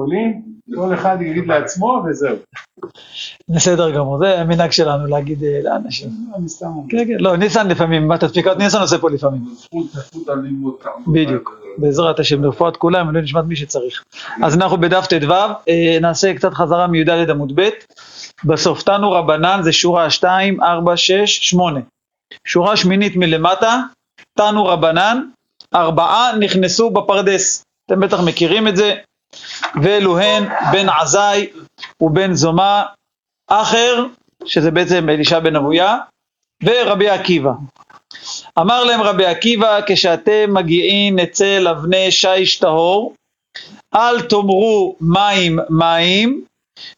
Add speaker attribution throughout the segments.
Speaker 1: יכולים, כל אחד יגיד לעצמו וזהו.
Speaker 2: בסדר גמור, זה המנהג שלנו להגיד אה, לאנשים.
Speaker 1: אני סתם אומר.
Speaker 2: כן, כן, לא, ניסן לפעמים, מה תדפיק עוד ניסן עושה פה לפעמים. בדיוק, בעזרת השם, לרפואת כולם, ולא נשמעת מי שצריך. אז אנחנו בדף ט"ו, אה, נעשה קצת חזרה מי"ד עמוד ב', בסוף תנו רבנן זה שורה 2, 4, 6, 8. שורה שמינית מלמטה, תנו רבנן, ארבעה נכנסו בפרדס. אתם בטח מכירים את זה. ואלו הן בן עזאי ובן זומא, אחר, שזה בעצם אלישע בן אבויה, ורבי עקיבא. אמר להם רבי עקיבא, כשאתם מגיעים אצל אבני שיש טהור, אל תאמרו מים מים,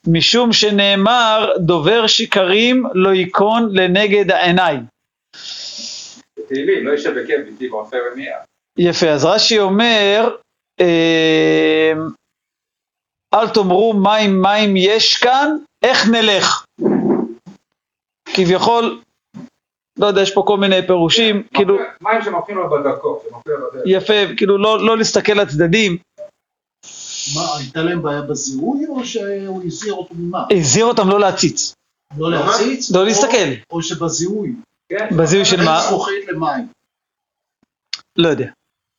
Speaker 2: משום שנאמר דובר שקרים לא ייכון לנגד העיניים.
Speaker 3: תהילים, לא ביתי.
Speaker 2: יפה, אז רש"י אומר, אה, אל תאמרו מים מים יש כאן, איך נלך? כביכול, לא יודע, יש פה כל מיני פירושים, כאילו,
Speaker 3: מים שמפריעים לו בדרכו, שמפריע בדרך.
Speaker 2: יפה, כאילו לא, לא להסתכל לצדדים,
Speaker 4: מה, הייתה להם בעיה בזיהוי או שהוא הזהיר אותו ממה?
Speaker 2: הזהיר אותם לא להציץ,
Speaker 4: לא להציץ?
Speaker 2: לא להסתכל.
Speaker 4: או שבזיהוי.
Speaker 3: כן.
Speaker 2: בזיהוי של מה?
Speaker 4: זכוכית למים.
Speaker 2: לא יודע.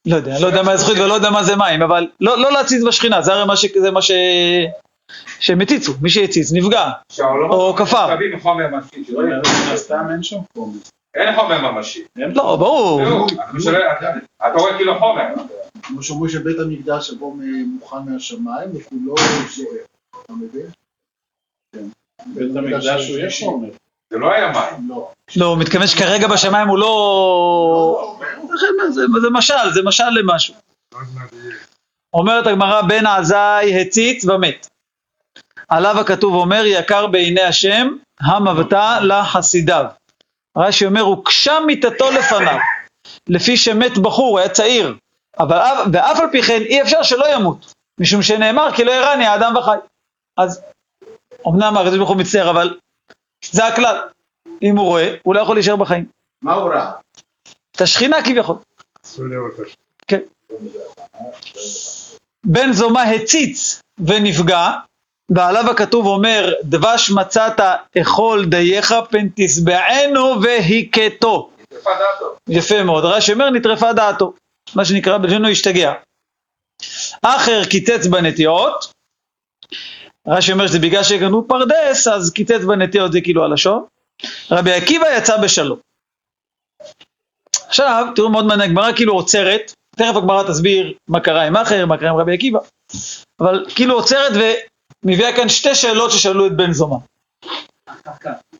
Speaker 2: לא יודע, לא יודע מה הזכות ולא יודע מה זה מים, אבל לא, לא להציץ בשכינה, זה הרי מה, ש, זה מה ש... שהם הציצו, מי שהציץ נפגע. או כפר.
Speaker 1: אין שם חומר.
Speaker 3: אין חומר ממשי.
Speaker 2: לא, ברור.
Speaker 3: זהו, אתה רואה כאילו חומר.
Speaker 4: כמו שאומרים שבית המקדש יבוא מ- מוכן מהשמיים וכולו זוהר. אתה מבין? כן.
Speaker 1: בית המקדש הוא יש חומר.
Speaker 3: זה לא היה מים.
Speaker 4: לא.
Speaker 2: לא, הוא מתכוון שכרגע בשמיים הוא לא... זה, זה, זה משל, זה משל למשהו. אומרת הגמרא, בן עזאי הציץ ומת. עליו הכתוב אומר, יקר בעיני השם, המבטה לחסידיו. רש"י אומר, הוגשה מיתתו לפניו, לפי שמת בחור, הוא היה צעיר, אבל אף- ואף על פי כן אי אפשר שלא ימות, משום שנאמר כי לא ירני האדם וחי. אז אמנם הקדוש ברוך הוא מצטער, אבל זה הכלל. אם הוא רואה, הוא לא יכול להישאר בחיים.
Speaker 5: מה הוא ראה?
Speaker 2: את השכינה כביכול. כן. בן זומא הציץ ונפגע, ועליו הכתוב אומר, דבש מצאת אכול דייך פן תשבענו והכתו.
Speaker 3: נטרפה דעתו.
Speaker 2: יפה מאוד, רש"י אומר נטרפה דעתו, מה שנקרא בלשונו השתגע. אחר קיצץ בנטיעות, רש"י אומר שזה בגלל שגנבו פרדס, אז קיצץ בנטיעות זה כאילו הלשון. רבי עקיבא יצא בשלום. עכשיו, תראו מאוד מעניין, הגמרא כאילו עוצרת, תכף הגמרא תסביר מה קרה עם אחר, מה קרה עם רבי עקיבא, אבל כאילו עוצרת ומביאה כאן שתי שאלות ששאלו את בן זומא.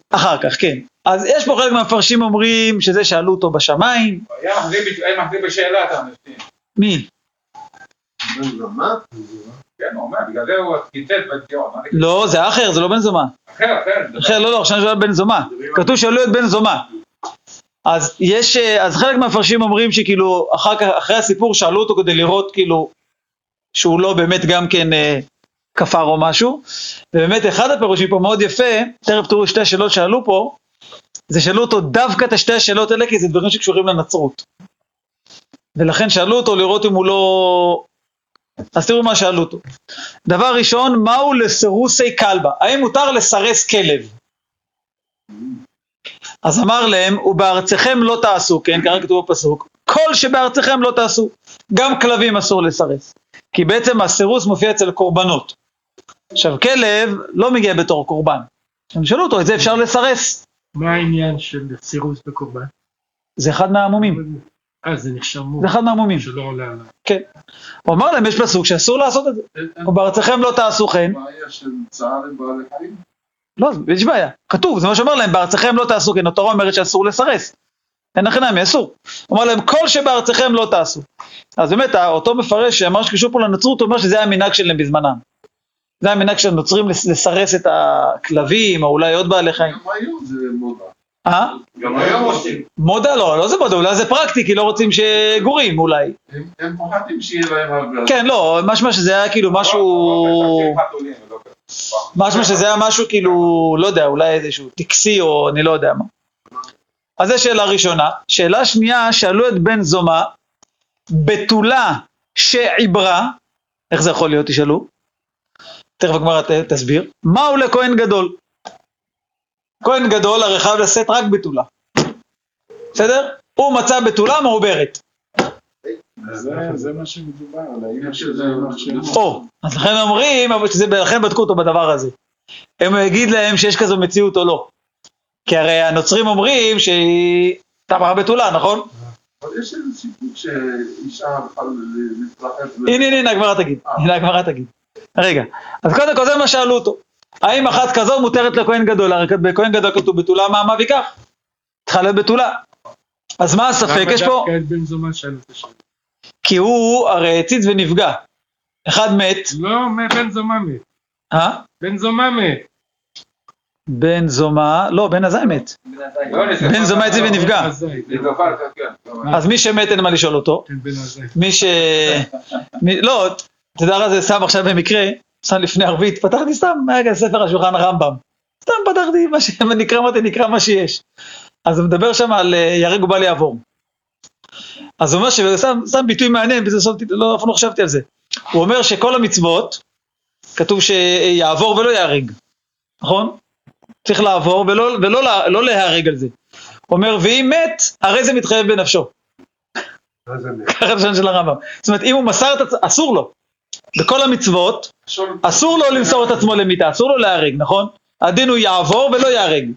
Speaker 2: אחר כך, כן. אז יש פה חלק מהמפרשים אומרים שזה שאלו אותו בשמיים,
Speaker 3: היה מחזיר מחזיר בשאלה את האנשים.
Speaker 2: מי?
Speaker 5: בן זמה?
Speaker 3: כן, הוא אומר, בגלל זה הוא קיצץ בציון. אני-
Speaker 2: לא, זה אחר, זה לא בן זומא.
Speaker 3: אחר, אחר.
Speaker 2: אחר, לא, לא, עכשיו שואל בן זומא. כתוב שאלו את בן זומא. אז יש, אה, אז חלק מהמפרשים אומרים שכאילו, אחר כך, אחרי הסיפור שאלו אותו כדי לראות כאילו, שהוא לא באמת גם כן אה, כפר או משהו, ובאמת אחד הפירושים פה מאוד יפה, תכף תראו שתי השאלות שאלו פה, זה שאלו אותו דווקא את השתי השאלות האלה, כי זה דברים שקשורים לנצרות. ולכן שאלו אותו לראות אם הוא לא... אז תראו מה שאלו אותו. דבר ראשון, מהו לסירוסי כלבה? האם מותר לסרס כלב? אז אמר להם, ובארצכם לא תעשו, כן, ככה כתוב בפסוק, כל שבארצכם לא תעשו, גם כלבים אסור לסרס. כי בעצם הסירוס מופיע אצל קורבנות. עכשיו, כלב לא מגיע בתור קורבן. הם שאלו אותו, את זה אפשר לסרס.
Speaker 6: מה העניין של סירוס בקורבן?
Speaker 2: זה אחד מהעמומים,
Speaker 6: אה, זה נחשב מום,
Speaker 2: זה אחד מהעמומים.
Speaker 6: שלא עולה עליו.
Speaker 2: כן. הוא אמר להם, יש פסוק שאסור לעשות את זה. ובארצכם לא תעשו כן.
Speaker 5: בעיה של צער עם בעלי חיים?
Speaker 2: לא, יש בעיה. כתוב, זה מה שאומר להם, בארצכם לא תעשו, כן, התורה אומרת שאסור לסרס. אין לכם נמי, אסור. הוא אומר להם, כל שבארצכם לא תעשו. אז באמת, אותו מפרש שאמר שקשור פה לנצרות, הוא אומר שזה היה המנהג שלהם בזמנם. זה היה המנהג של הנוצרים לס- לסרס את הכלבים, או אולי עוד בעלי חיים.
Speaker 5: גם היום זה מודה.
Speaker 2: אה?
Speaker 3: גם היום עושים.
Speaker 2: מודה לא, לא זה מודה, אולי זה פרקטי, כי לא רוצים שגורים אולי.
Speaker 5: הם- פוחדים שיהיה להם הרבה.
Speaker 2: כן, לא, משמע שזה היה כאילו משהו... משמע שזה היה משהו כאילו, לא יודע, אולי איזשהו טקסי או אני לא יודע מה. אז זו שאלה ראשונה. שאלה שנייה, שאלו את בן זומא, בתולה שעיברה, איך זה יכול להיות, תשאלו? תכף הגמרא תסביר, מהו לכהן גדול? כהן גדול הרי חייב לשאת רק בתולה, בסדר? הוא מצא בתולה מעוברת,
Speaker 1: זה- מה שמדובר, על האמא
Speaker 5: שזה-
Speaker 1: שמו.
Speaker 2: או, אז לכן אומרים, לכן בדקו אותו בדבר הזה. הם יגיד להם שיש כזו מציאות או לא. כי הרי הנוצרים אומרים שהיא טבעה בתולה, נכון?
Speaker 5: אבל יש איזה סיפור שאישה הלכה להתרחב.
Speaker 2: הנה, הנה, הנה, הגמרא תגיד. הנה, הגמרא תגיד. רגע, אז קודם כל זה מה שאלו אותו. האם אחת כזו מותרת לכהן גדול? הרי בכהן גדול כתוב בתולה, מה מה ויקח? צריכה להיות בתולה. אז מה הספק? יש פה... כי הוא הרי הציץ ונפגע. אחד מת,
Speaker 6: לא, בן זומא מת.
Speaker 2: אה?
Speaker 6: בן זומא מת.
Speaker 2: בן זומא, לא, בן עזאי מת. בן זומא הציץ ונפגע.
Speaker 3: כן.
Speaker 2: אז מי שמת אין מה לשאול אותו.
Speaker 6: כן.
Speaker 2: מי ש... לא, יודע מה זה שם עכשיו במקרה, שם לפני ערבית, פתחתי סתם, רגע, ספר השולחן הרמב"ם. סתם פתחתי, מה ש... נקרא, אמרתי, נקרא מה שיש. אז הוא מדבר שם על אה, יהרג ובל יעבור. אז הוא אומר ששם שם ביטוי מעניין, וזה סוף, לא, אף לא חשבתי על זה. הוא אומר שכל המצוות, כתוב שיעבור ולא ייהרג, נכון? צריך לעבור ולא, ולא לא להיהרג על זה. הוא אומר, ואם מת, הרי זה מתחייב בנפשו. ככה לשון של הרמב"ם. זאת אומרת, אם הוא מסר את עצמו, אסור לו. בכל המצוות, אסור לו למסור את עצמו למיתה, אסור לו להיהרג, נכון? הדין הוא יעבור ולא ייהרג.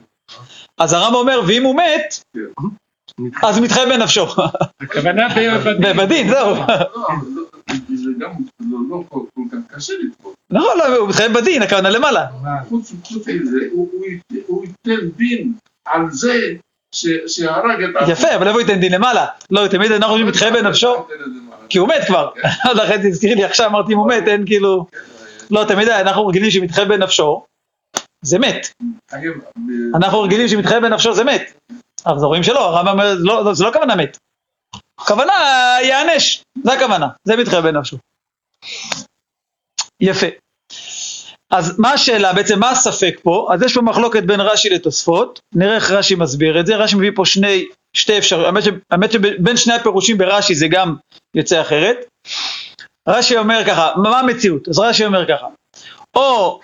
Speaker 2: אז הרמב"ם אומר, ואם הוא מת, אז מתחייב בנפשו.
Speaker 6: הכוונה בדין.
Speaker 2: בדין, זהו.
Speaker 5: לא, לא, זה גם לא לא כל כל כך קשה לתפוס.
Speaker 2: נכון, לא, הוא מתחייב בדין, הכוונה למעלה.
Speaker 5: חוץ חוץ מזה, הוא- ייתן- דין על זה שהרג את
Speaker 2: יפה, אבל איפה הוא ייתן דין למעלה? לא, תמיד אנחנו חושבים מתחייב בנפשו, כי הוא מת כבר. לכן תזכירי לי עכשיו, אמרתי אם הוא מת, אין כאילו... לא, תמיד אנחנו רגילים שמתחייב בנפשו, זה מת. אנחנו רגילים שמתחייב בנפשו זה מת. אבל זה רואים שלא, הרמב"ם אומר, לא, זה לא הכוונה מת. הכוונה ייענש, זה הכוונה, זה מתחייב בנפשו. יפה. אז מה השאלה, בעצם מה הספק פה? אז יש פה מחלוקת בין רש"י לתוספות, נראה איך רש"י מסביר את זה, רש"י מביא פה שני, שתי אפשרויות, האמת שבין שני הפירושים ברש"י זה גם יוצא אחרת. רש"י אומר ככה, מה המציאות? אז רש"י אומר ככה, או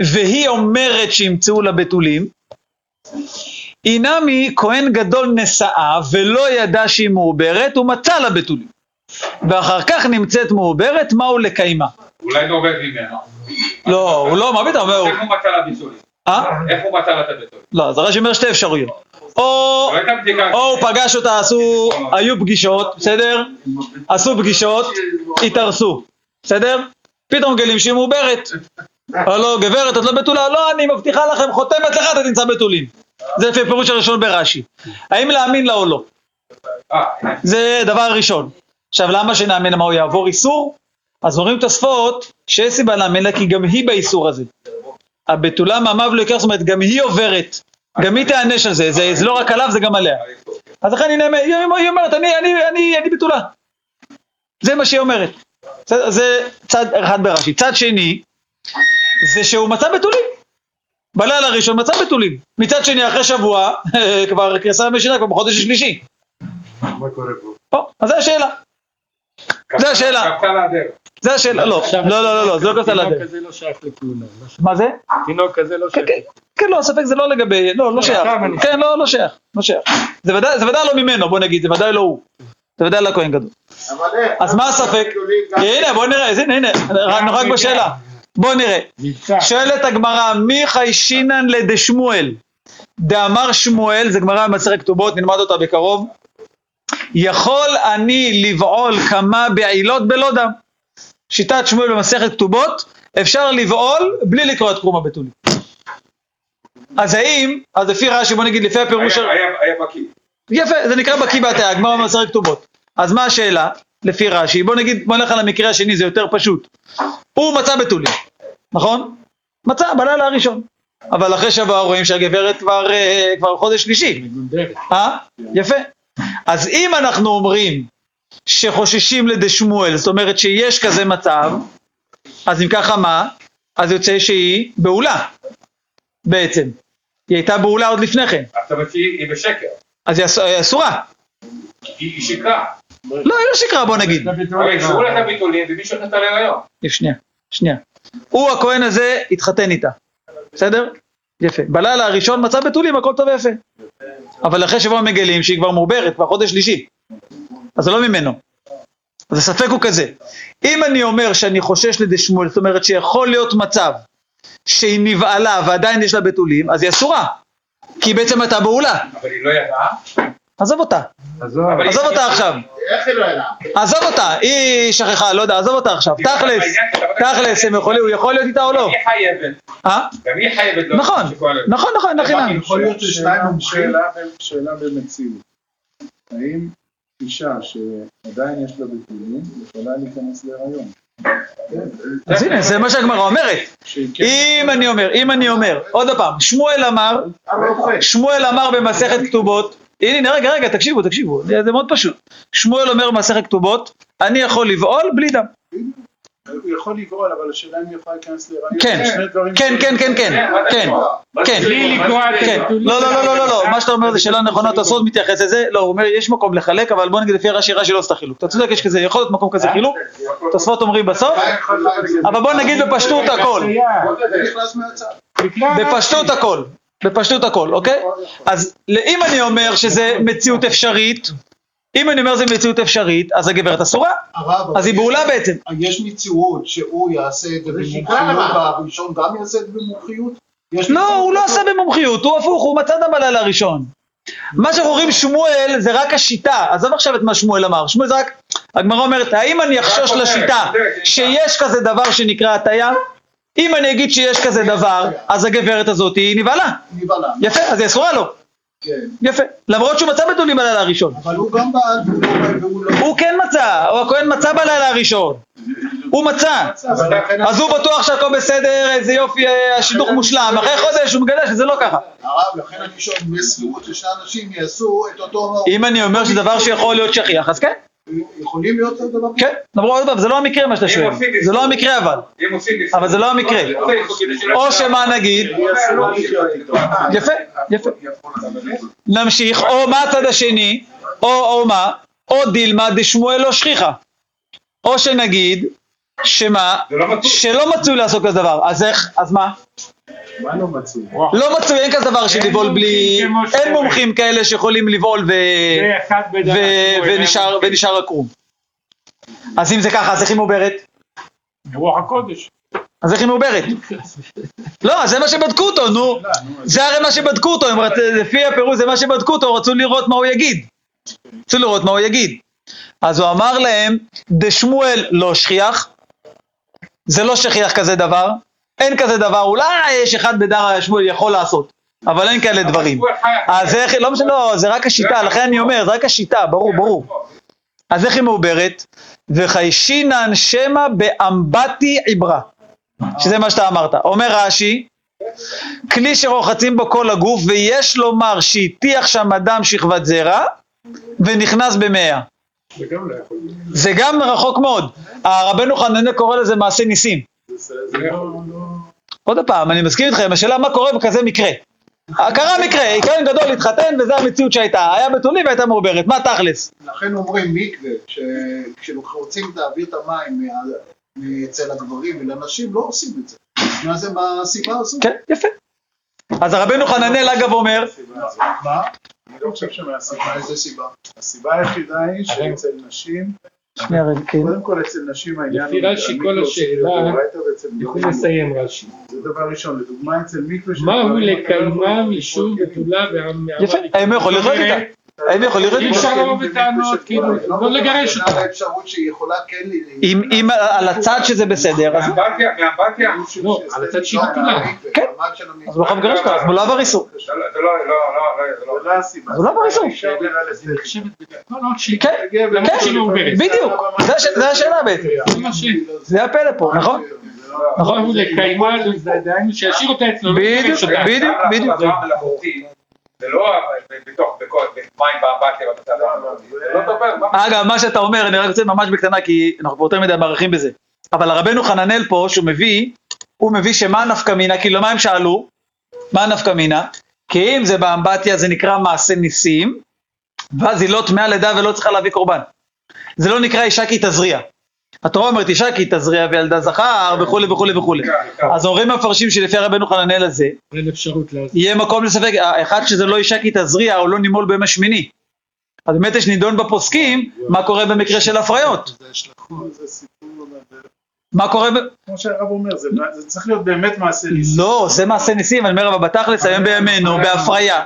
Speaker 2: והיא אומרת שימצאו לה בתולים, אינמי כהן גדול נשאה ולא ידע שהיא מעוברת, הוא מצא לה בתולים. ואחר כך נמצאת מעוברת, מהו לקיימה?
Speaker 3: אולי נובד ממנו.
Speaker 2: לא, הוא לא, מה פתאום, הוא...
Speaker 3: איך הוא מצא לה ביטולים?
Speaker 2: אה?
Speaker 3: איך הוא מצא את הביטולים?
Speaker 2: לא, אז הרש"י אומר שתי אפשרויות. או,
Speaker 3: לא.
Speaker 2: או הוא פגש אותה, עשו, היו פגישות, בסדר? עשו פגישות, התארסו, בסדר? פתאום גלים שהיא מעוברת. או לא, גברת, את לא בתולה? לא, אני מבטיחה לכם, חותמת לך, אתה תמצא בתולים. זה לפי הפירוש הראשון ברש"י. האם להאמין לה או לא?
Speaker 3: אה,
Speaker 2: זה דבר ראשון. עכשיו, למה שנאמין למה הוא יעבור איסור? אז אומרים תוספות שיש סיבה להאמין לה כי גם היא באיסור הזה. הבתולה מהמיו לא יקר, זאת אומרת, גם היא עוברת. גם היא תיענש על זה, זה, לא רק עליו, זה גם עליה. אז לכן היא אומרת, אני, אני, אני, אני בתולה. זה מה שהיא אומרת. זה, צד אחד ברש"י. צד שני, זה שהוא מצא בתולים. בלילה הראשון מצא בתולים. מצד שני, אחרי שבוע, כבר קרסה משינה, כבר בחודש השלישי.
Speaker 5: מה קורה פה?
Speaker 2: אז זה השאלה. זה השאלה. זה השאלה, לא, לא, לא, לא, לא, זה לא כזה
Speaker 6: תינוק
Speaker 2: לדרך.
Speaker 6: כזה לא שייך לכהונה. לא
Speaker 2: מה זה?
Speaker 6: תינוק כזה לא
Speaker 2: כן,
Speaker 6: שייך.
Speaker 2: כן, כן, לא, ספק זה לא לגבי, לא, לא שייך. כן, לא, לא שייך, לא שייך. זה ודאי לא ממנו, בוא נגיד, זה ודאי לא הוא. זה ודאי לא הכהן גדול. אז מה הספק? הנה, בוא נראה, אז הנה, הנה, רק רק בשאלה. בוא נראה. שואלת הגמרא, מי חיישינן לדשמואל? דאמר שמואל, זה גמרא במסכת כתובות, נלמד אותה בקרוב. יכול אני לבעול כמה בעילות בלא דם. שיטת שמואל במסכת כתובות, אפשר לבעול בלי לקרוא את קרום הבתולים. אז האם, אז לפי רש"י, בוא נגיד לפי הפירוש,
Speaker 3: היה- היה היה בקיא.
Speaker 2: יפה, זה נקרא בקיא בהטיה, הגמרא במסכת כתובות. אז מה השאלה, לפי רש"י? בוא נגיד, בוא נלך על המקרה השני, זה יותר פשוט. הוא מצא בתולים, נכון? מצא בלילה הראשון. אבל אחרי שבוע רואים שהגברת כבר, אה, כבר חודש שלישי.
Speaker 6: מגונדרת.
Speaker 2: אה? יפה. אז אם אנחנו אומרים שחוששים לדשמואל, זאת אומרת שיש כזה מצב, אז אם ככה מה? אז יוצא שהיא בעולה, בעצם. היא הייתה בעולה עוד לפני כן,
Speaker 3: אתה מציע, היא בשקר.
Speaker 2: אז היא אס- היא אסורה.
Speaker 3: היא שיקרה.
Speaker 2: לא, היא לא שקרה, בוא נגיד.
Speaker 3: הרי אישרו לה את הביטולים ומישהו נכנס להיריון.
Speaker 2: שנייה, שנייה. הוא הכהן הזה התחתן איתה, בסדר? יפה. בלילה הראשון מצא בתולים, הכל טוב ויפה. אבל אחרי שבוע מגלים שהיא כבר מעוברת, כבר חודש שלישי. אז זה לא ממנו. אז הספק הוא כזה. אם אני אומר שאני חושש לידי שמואל, זאת אומרת שיכול להיות מצב שהיא נבעלה ועדיין יש לה בתולים, אז היא אסורה. כי היא בעצם הייתה בעולה.
Speaker 3: אבל היא לא ידעה.
Speaker 2: עזוב אותה.
Speaker 6: עזוב.
Speaker 2: עזוב אותה עכשיו.
Speaker 4: איך היא לא ידעה?
Speaker 2: עזוב אותה, היא שכחה, לא יודע, עזוב אותה עכשיו. תכלס, תכלס, הם יכולים, הוא יכול להיות איתה או לא?
Speaker 3: היא חייבת.
Speaker 2: אה?
Speaker 3: גם היא חייבת. לא
Speaker 2: נכון, נכון, נכון, נמי.
Speaker 4: יכול להיות ששניים
Speaker 1: ב- שאלה במציאות. האם אישה שעדיין יש לה בתולים יכולה להיכנס להיריון?
Speaker 2: אז הנה, זה מה שהגמרא אומרת. אם אני אומר, אם אני אומר, עוד פעם, שמואל אמר, שמואל אמר במסכת כתובות, הנה, הנה, רגע, רגע, תקשיבו, תקשיבו, זה מאוד פשוט. שמואל אומר במסכת כתובות, אני יכול לבעול בלי דם.
Speaker 1: הוא יכול לגרול, אבל השאלה אם יכולה להיכנס להיריון.
Speaker 2: כן,
Speaker 1: דברים
Speaker 2: כן, כן, כן, כן, כן, כן.
Speaker 6: בלי לגרוע את
Speaker 2: כן. לא, לא, לא, לא, לא, לא, מה שאתה אומר זה שאלה נכונה, תוספות מתייחס לזה, לא, הוא אומר, יש מקום לחלק, אבל בוא נגיד לפי רש"י, רש"י לא עושה חילוק. אתה צודק, יש כזה, יכול להיות מקום כזה חילוק, תוספות אומרים בסוף, אבל בוא נגיד בפשטות הכל,
Speaker 4: מהצד.
Speaker 2: בפשטות הכל, בפשטות הכל, אוקיי? אז אם אני אומר שזה מציאות אפשרית, אם אני אומר זה מציאות אפשרית, אז הגברת אסורה, אז היא בעולה בעצם.
Speaker 4: יש מציאות שהוא יעשה את זה במומחיות והראשון גם יעשה את זה במומחיות?
Speaker 2: לא, הוא לא? עשה במומחיות, הוא הפוך, הוא מצא דם בלילה הראשון. מה שאנחנו אומרים שמואל זה רק השיטה, עזוב עכשיו את מה שמואל אמר, שמואל זה רק, הגמרא אומרת, האם אני אחשוש לשיטה שיש כזה דבר שנקרא הטיה? אם אני אגיד שיש כזה דבר, אז הגברת הזאת היא נבהלה.
Speaker 4: נבהלה.
Speaker 2: יפה, אז היא אסורה לו.
Speaker 4: כן.
Speaker 2: יפה. למרות שהוא מצא בתולים בלילה הראשון.
Speaker 4: אבל הוא גם בעל והוא לא-.
Speaker 2: הוא כן מצא, או הכהן מצא בלילה הראשון. הוא מצא. אז הוא בטוח שהכל בסדר, איזה יופי, השידוך מושלם. אחרי חודש הוא מגלה שזה לא ככה.
Speaker 4: הרב, לכן אני שואל אם יש סבירות ששני אנשים יעשו את אותו...
Speaker 2: אם אני אומר שדבר שיכול להיות שכיח, אז כן,
Speaker 4: יכולים להיות זה דבר
Speaker 2: כן. למרות עוד פעם, זה לא המקרה מה שאתה שואל. זה לא המקרה אבל. אבל זה לא המקרה. או שמה נגיד, יפה, יפה. נמשיך, או מה הצד השני, או, או מה, או דילמה דשמואל לא שכיחה. או שנגיד, שמה,
Speaker 3: לא.
Speaker 2: שלא מצוי לעשות כזה דבר, אז איך, אז מה?
Speaker 1: מה לא מצוי?
Speaker 2: לא מצוי, אין כזה דבר של
Speaker 6: אין
Speaker 2: לבעול בלי, אין. מומחים כאלה שיכולים לבעול ונשאר, עקום. אז אם זה ככה, אז איך היא מעוברת?
Speaker 6: רוח הקודש.
Speaker 2: אז איך היא מעוברת? לא, זה מה שבדקו אותו, נו. זה הרי מה שבדקו אותו. לפי הפירוש זה מה שבדקו אותו, רצו לראות מה הוא יגיד. רצו לראות מה הוא יגיד. אז הוא אמר להם, דשמואל לא שכיח, זה לא שכיח כזה דבר, אין כזה דבר, אולי יש אחד בדר שמואל יכול לעשות, אבל אין כאלה דברים. אז איך, לא משנה, לא, זה רק השיטה, לכן אני אומר, זה רק השיטה, ברור, ברור. אז איך היא מעוברת? וחיישינן שמא באמבטי עברה. שזה מה שאתה אמרת. אומר רש"י, כלי שרוחצים בו כל הגוף, ויש לומר שהטיח שם אדם שכבת זרע, ונכנס במאה.
Speaker 1: זה גם לא יכול להיות.
Speaker 2: זה גם רחוק מאוד. הרבנו חננאל קורא לזה מעשה ניסים.
Speaker 1: זה זה לא...
Speaker 2: עוד פעם, אני מסכים איתכם, השאלה מה קורה בכזה מקרה. קרה מקרה, כהן גדול התחתן וזו המציאות שהייתה, היה בתולים והייתה מעוברת, מה תכלס?
Speaker 4: לכן אומרים מקווה, ש- כשרוצים להעביר את המים מה- אצל הגברים ולנשים, לא עושים את זה. מה זה מהסיבה הזו?
Speaker 2: כן, יפה. אז הרבנו חננאל אגב אומר,
Speaker 4: מה?
Speaker 1: אני לא חושב שמהסיבה.
Speaker 4: מה איזה סיבה?
Speaker 1: הסיבה היחידה היא שאצל נשים,
Speaker 2: שנייה רגע, כן.
Speaker 1: קודם כל אצל נשים העניין
Speaker 6: לפי רש"י כל השאלה,
Speaker 1: גברים לא.
Speaker 6: לסיים רש"י.
Speaker 1: זה דבר ראשון, לדוגמה אצל מקווה של
Speaker 6: מהו
Speaker 1: גברים,
Speaker 6: לקיימה משום בתולה ועמל.
Speaker 2: יפה, האם הוא יכול לחיות איתה? האם יכול לחיות
Speaker 6: אי? אפשר לבוא בטענות, כאילו, לא לגרש
Speaker 4: אותה. האפשרות שהיא יכולה כן...
Speaker 2: אם אם על הצד שזה בסדר, אז
Speaker 3: מאמבטיה, מאמבטיה.
Speaker 6: לא, על הצד שהיא בתולה.
Speaker 2: כן. אז הוא לא יכול לגרש אותה, אז הוא לא עבר איסור.
Speaker 3: זה לא, זה לא, לא, לא, זה לא.
Speaker 1: זה לא הסיבה.
Speaker 2: הוא לא עבר איסור.
Speaker 6: לא, לא, שהיא
Speaker 2: כן, כן. בדיוק, זה הש- זה השאלה בעצם.
Speaker 6: זה.
Speaker 2: זה הפלא פה, נכון?
Speaker 6: נכון, לקיימה, זה דהיינו שישאיר אותה אצלו. לא
Speaker 2: בדיוק. בדיוק, בדיוק.
Speaker 3: זה לא בתוך, במים באמבטיה במצב המלאכותי. זה לא מה?
Speaker 2: אגב, מה שאתה אומר, אני רק רוצה ממש בקטנה, כי אנחנו כבר יותר מדי מערכים בזה. אבל הרבנו חננאל פה, שהוא מביא, הוא מביא שמה נפקא מינה, כאילו מה הם שאלו? מה נפקא מינה? כי אם זה באמבטיה זה נקרא מעשה ניסים, ואז היא לא טמאה לידה ולא צריכה להביא קורבן. זה לא נקרא אישה כי תזריע. התורה אומרת אישה כי תזריע וילדה זכר וכולי וכולי וכולי. אז אומרים המפרשים שלפי הרבנו חננאל הזה,
Speaker 6: אין אפשרות לעשות.
Speaker 2: יהיה מקום לספק, האחד שזה לא אישה כי תזריע או לא נימול ביום השמיני. אז באמת יש נידון בפוסקים, מה קורה במקרה של הפריות.
Speaker 1: אבל-
Speaker 2: מה קורה ב...
Speaker 1: כמו שהרב אומר, זה זה צריך להיות באמת מעשה ניסי.
Speaker 2: לא, זה מעשה ניסים, אני אומר, אבל בתכלס היום בימינו, בהפריה.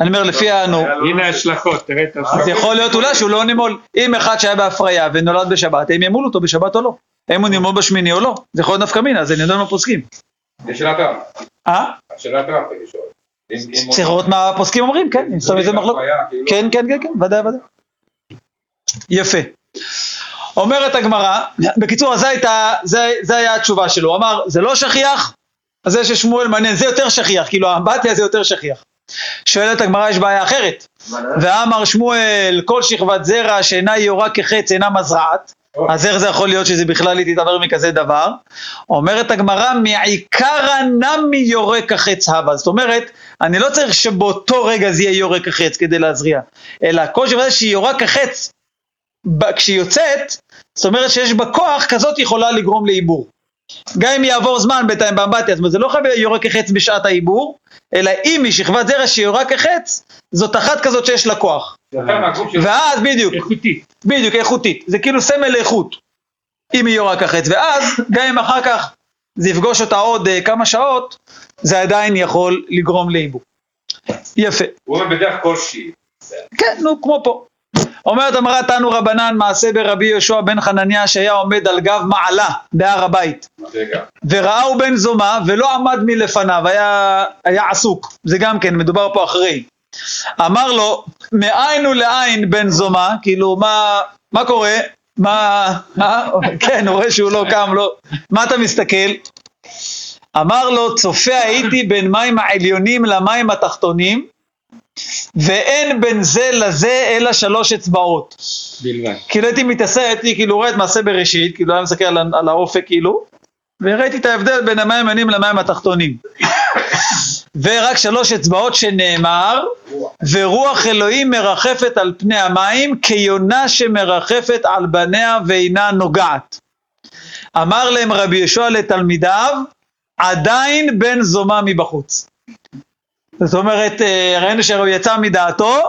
Speaker 2: אני אומר, לפי הנו,
Speaker 6: הנה ההשלכות, תראה את
Speaker 2: אז
Speaker 6: ההשלכות.
Speaker 2: יכול להיות אולי שהוא לא נימול. אם אחד שהיה בהפריה ונולד בשבת, הם ימולו אותו בשבת או לא. האם הוא נימול בשמיני או לא. זה יכול להיות נפקא מינה, זה נידון בפוסקים.
Speaker 3: יש שאלת רב.
Speaker 2: אה?
Speaker 3: השאלת רב צריך
Speaker 2: לראות מה הפוסקים אומרים, כן, אם סתם איזה מחלוקת. כן, כן, כן, כן, ודאי, ודאי. יפה. אומרת הגמרא, בקיצור, אז זה הייתה, זה, זה היה התשובה שלו, הוא אמר, זה לא שכיח, אז זה ששמואל מעניין, זה יותר שכיח, כאילו האמבטיה זה יותר שכיח. שואלת הגמרא, יש בעיה אחרת. ואמר שמואל, כל שכבת זרע שאינה יורה כחץ אינה מזרעת, אז איך זה יכול להיות שזה בכלל היא תתעבר מכזה דבר? אומרת הגמרא, מעיקרא נמי יורה כחץ הווה. זאת אומרת, אני לא צריך שבאותו רגע זה יהיה יורה כחץ כדי להזריע, אלא כל שכבת שהיא יורה כחץ, כשהיא יוצאת, זאת אומרת שיש בה כוח, כזאת יכולה לגרום לעיבור. גם אם יעבור זמן בינתיים באמבטיה, זאת אומרת זה לא חייב יורה כחץ בשעת העיבור, אלא אם היא שכבת זרע שיורה כחץ, זאת אחת כזאת שיש לה כוח. ואז בדיוק,
Speaker 6: איכותית.
Speaker 2: בדיוק, איכותית. זה כאילו סמל לאיכות. אם היא יורה כחץ, ואז גם אם אחר כך זה יפגוש אותה עוד אה, כמה שעות, זה עדיין יכול לגרום לעיבור. יפה.
Speaker 3: הוא אומר בדרך כלשהי.
Speaker 2: כן, נו, כמו פה. אומרת אמרה תנו רבנן מעשה ברבי יהושע בן חנניה שהיה עומד על גב מעלה בהר הבית
Speaker 3: רגע.
Speaker 2: וראהו בן זומה ולא עמד מלפניו, היה, היה עסוק, זה גם כן, מדובר פה אחרי. אמר לו, מאין ולאין בן זומה, כאילו מה, מה קורה? מה, מה, כן, הוא רואה שהוא לא קם, לא, מה אתה מסתכל? אמר לו, צופה הייתי בין מים העליונים למים התחתונים, ואין בין זה לזה אלא שלוש אצבעות.
Speaker 6: בלבד.
Speaker 2: כאילו הייתי מתעסק, הייתי כאילו רואה את מעשה בראשית, כאילו היה מסתכל על, על האופק כאילו, וראיתי את ההבדל בין המים העליונים למים התחתונים. ורק שלוש אצבעות שנאמר, ורוח אלוהים מרחפת על פני המים, כיונה שמרחפת על בניה ואינה נוגעת. אמר להם רבי יהושע לתלמידיו, עדיין בן זומה מבחוץ. זאת אומרת, אה, ראינו שהוא יצא מדעתו,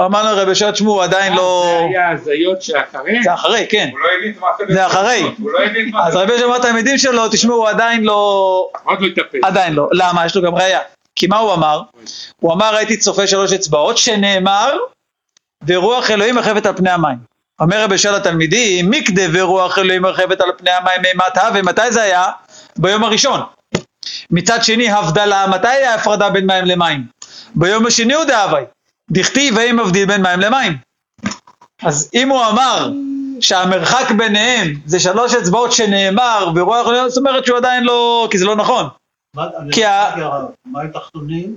Speaker 2: אמר לו רבי תשמעו, הוא עדיין לא...
Speaker 6: זה היה הזיות שאחרי?
Speaker 2: זה אחרי, כן.
Speaker 3: הוא לא הבין את מעשה
Speaker 2: זה אחרי.
Speaker 3: לא
Speaker 2: אז רבי יהושע אמר לתלמידים שלו, תשמעו, הוא עדיין לא...
Speaker 6: עוד לא התאפס.
Speaker 2: עדיין לא. למה? יש לו גם ראייה. כי מה הוא אמר? הוא אמר, הייתי צופה שלוש אצבעות, שנאמר, ורוח אלוהים מרחבת על פני המים. אומר רבי יהושע לתלמידים, מקדה ורוח אלוהים מרחבת על פני המים אימתה, ומתי זה היה? ביום הראשון. מצד שני, הבדלה, מתי היה הפרדה בין מים למים? ביום השני הוא דאבי. דכתיב ואם מבדיל בין מים למים. אז אם הוא אמר שהמרחק ביניהם זה שלוש אצבעות שנאמר ורוח זאת אומרת שהוא עדיין לא, כי זה לא נכון. כי ה-
Speaker 4: מים תחתונים,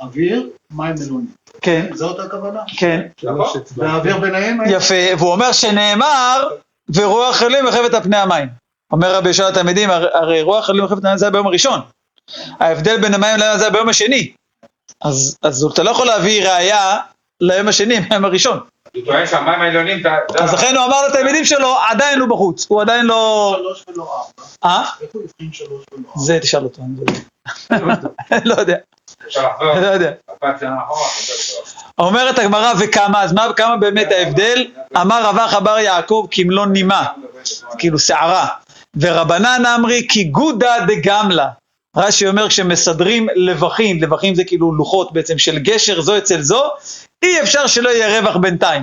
Speaker 4: אוויר, מים מלונים.
Speaker 2: כן,
Speaker 4: זאת הכוונה?
Speaker 2: כן,
Speaker 6: שלוש אצבעות.
Speaker 4: והאוויר ביניהם?
Speaker 2: יפה, והוא אומר שנאמר ורוח אלוהים מרחבת על פני המים. אומר רבי יהושע לתלמידים, הרי, רוח אלוהים מרחבת על המים זה היה ביום הראשון. ההבדל בין המים למים זה היה ביום השני. אז, אז אתה לא יכול להביא ראייה ליום השני מהיום הראשון.
Speaker 3: הוא טוען שהמים העליונים...
Speaker 2: אז לכן הוא אמר לתלמידים שלו, עדיין הוא בחוץ, הוא עדיין לא...
Speaker 4: שלוש ולא ארבע.
Speaker 2: אה?
Speaker 4: איפה הוא הבחין שלוש ולא ארבע?
Speaker 2: זה תשאל אותו, אני לא יודע. לא יודע,
Speaker 3: לחזור
Speaker 2: לא יודע. אומרת הגמרא וכמה, אז מה, כמה באמת ההבדל? אמר רווח בר יעקב כמלוא נימה, כאילו שערה, ורבנן אמרי כי גודא דגמלה. רש"י אומר כשמסדרים לבכים, לבכים זה כאילו לוחות בעצם של גשר זו אצל זו, אי אפשר שלא יהיה רווח בינתיים.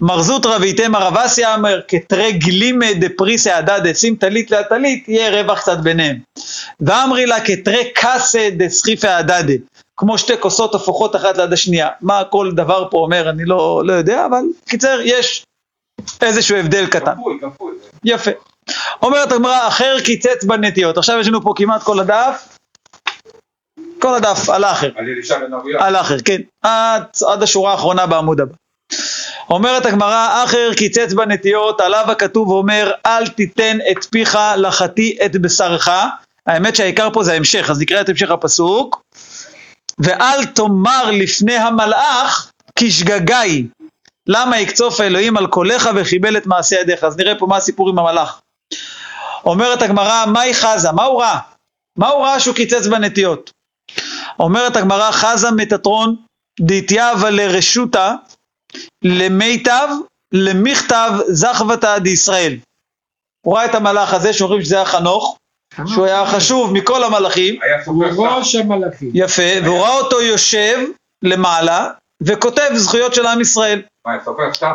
Speaker 2: מרזות רביתם הרב אסיה אומר כתרי גלימה דפריסא הדדה, שים טלית ליד טלית, יהיה רווח קצת ביניהם. ואמרי לה כתרי קסא דסחיפא הדדה, כמו שתי כוסות הפוכות אחת ליד השנייה. מה כל דבר פה אומר אני לא, לא יודע, אבל קיצר יש איזשהו הבדל קטן.
Speaker 3: כפוי, כפוי.
Speaker 2: יפה. אומרת הגמרא, אחר קיצץ בנטיות. עכשיו יש לנו פה כמעט כל הדף, כל הדף על האחר.
Speaker 3: על
Speaker 2: האחר, כן. עד, עד השורה האחרונה בעמוד הבא. אומרת הגמרא, אחר קיצץ בנטיות, עליו הכתוב אומר, אל תיתן את פיך לחטיא את בשרך. האמת שהעיקר פה זה ההמשך, אז נקרא את המשך הפסוק. ואל תאמר לפני המלאך, כי שגגה היא. למה יקצוף האלוהים על קולך וחיבל את מעשה ידיך? אז נראה פה מה הסיפור עם המלאך. אומרת הגמרא, מהי חזה? מה הוא ראה? מה הוא ראה שהוא קיצץ בנטיות? אומרת הגמרא, חזה מטטרון דתיאבה לרשותה למיטב למכתב זכבתא דישראל. הוא ראה את המלאך הזה שאומרים שזה היה חנוך, שהוא היה חשוב מכל המלאכים,
Speaker 3: היה
Speaker 6: הוא. ראש המלאכים.
Speaker 2: יפה, והוא ראה אותו יושב למעלה וכותב זכויות של עם ישראל?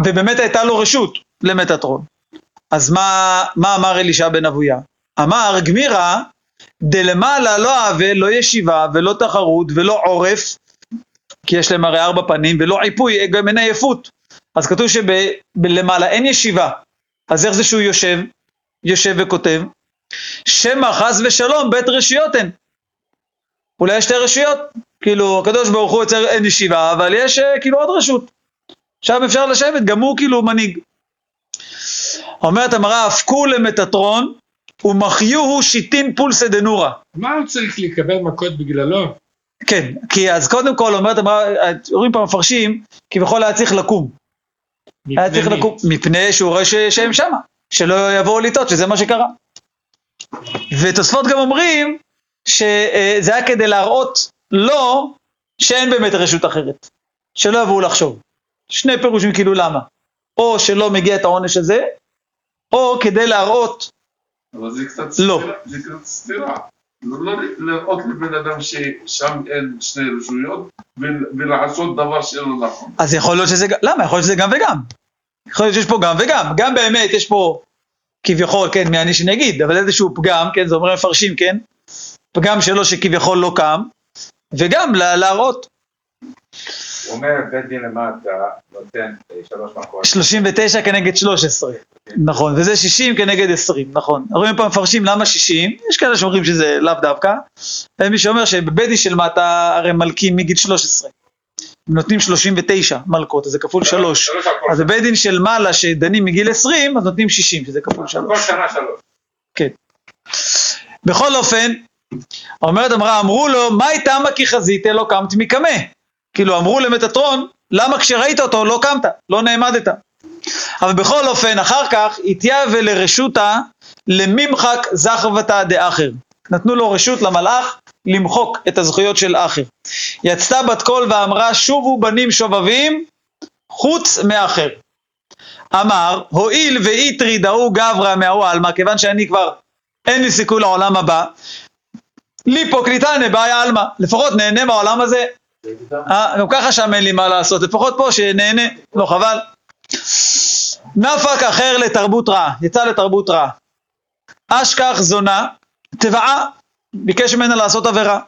Speaker 2: ובאמת הייתה לו רשות למטטרון. אז מה, מה אמר אלישע בן אבויה? אמר גמירה דלמעלה לא עוול, לא ישיבה ולא תחרות ולא עורף, כי יש להם הרי ארבע פנים, ולא עיפוי, גם אין עייפות. אז כתוב שלמעלה אין ישיבה, אז איך זה שהוא יושב, יושב וכותב? שמא חס ושלום בית רשויות אין. אולי יש שתי רשויות, כאילו הקדוש ברוך הוא יוצר אין ישיבה, אבל יש אה, כאילו עוד רשות. שם אפשר לשבת, גם הוא כאילו מנהיג. אומרת המראה, הפקו למטטרון ומחיוהו שיטין פולסא דנורא.
Speaker 6: מה הוא צריך לקבל מכות בגללו?
Speaker 2: כן, כי אז קודם כל אומרת המראה, רואים פה מפרשים, כביכול היה צריך לקום. היה צריך
Speaker 6: מי?
Speaker 2: לקום, מפני שהוא רואה ש- שהם שמה, שלא יבואו לטעות, שזה מה שקרה. ותוספות גם אומרים שזה היה כדי להראות לו שאין באמת רשות אחרת, שלא יבואו לחשוב. שני פירושים כאילו למה. או שלא מגיע את העונש הזה, או כדי להראות,
Speaker 5: אבל זה קצת
Speaker 2: לא.
Speaker 5: סתירה, זה קצת סתירה. לא לא לראות לבן אדם ששם אין שני רשויות ול- ולעשות דבר שלא נכון.
Speaker 2: אז יכול להיות שזה, למה? יכול להיות שזה גם וגם. יכול להיות שיש פה גם וגם. גם באמת יש פה כביכול, כן, מי אני שנגיד, אבל איזשהו פגם, כן, זה אומר מפרשים, כן, פגם שלו שכביכול לא קם, וגם לה- להראות.
Speaker 3: אומר, בית דין למטה נותן אה, שלוש מכות.
Speaker 2: 39 כנגד 13, נכון, וזה 60 כנגד 20, נכון. רואים פה מפרשים למה 60, יש כאלה שאומרים שזה לאו דווקא, ומי שאומר שבבית דין של מטה הרי מלקים מגיל 13. נותנים 39 מלקות, אז זה כפול 3.
Speaker 3: שלוש על כל
Speaker 2: אז בבית דין של מעלה שדנים מגיל 20, אז נותנים 60, שזה כפול
Speaker 3: כל
Speaker 2: 3.
Speaker 3: שנה שלוש.
Speaker 2: בכל אופן, אומרת אמרה, אמרו לו, מה איתמה כי חזית לא קמת מקמה? כאילו אמרו למטטרון, למה כשראית אותו לא קמת, לא נעמדת? אבל בכל אופן, אחר כך, התייבא לרשותה לממחק זכרבתא דאחר. נתנו לו רשות למלאך למחוק את הזכויות של אחר. יצתה בת קול ואמרה, שובו בנים שובבים, חוץ מאחר. אמר, הואיל ואיטריד ההוא גברא מההוא עלמא, כיוון שאני כבר אין לי סיכוי לעולם הבא, ליפו קליטנה בעיה עלמא, לפחות נהנה מהעולם הזה. אה, גם ככה שם אין לי מה לעשות, לפחות פה שנהנה, לא חבל. נפק אחר לתרבות רעה, יצא לתרבות רעה. אשכח זונה, תבעה, ביקש ממנה לעשות עבירה.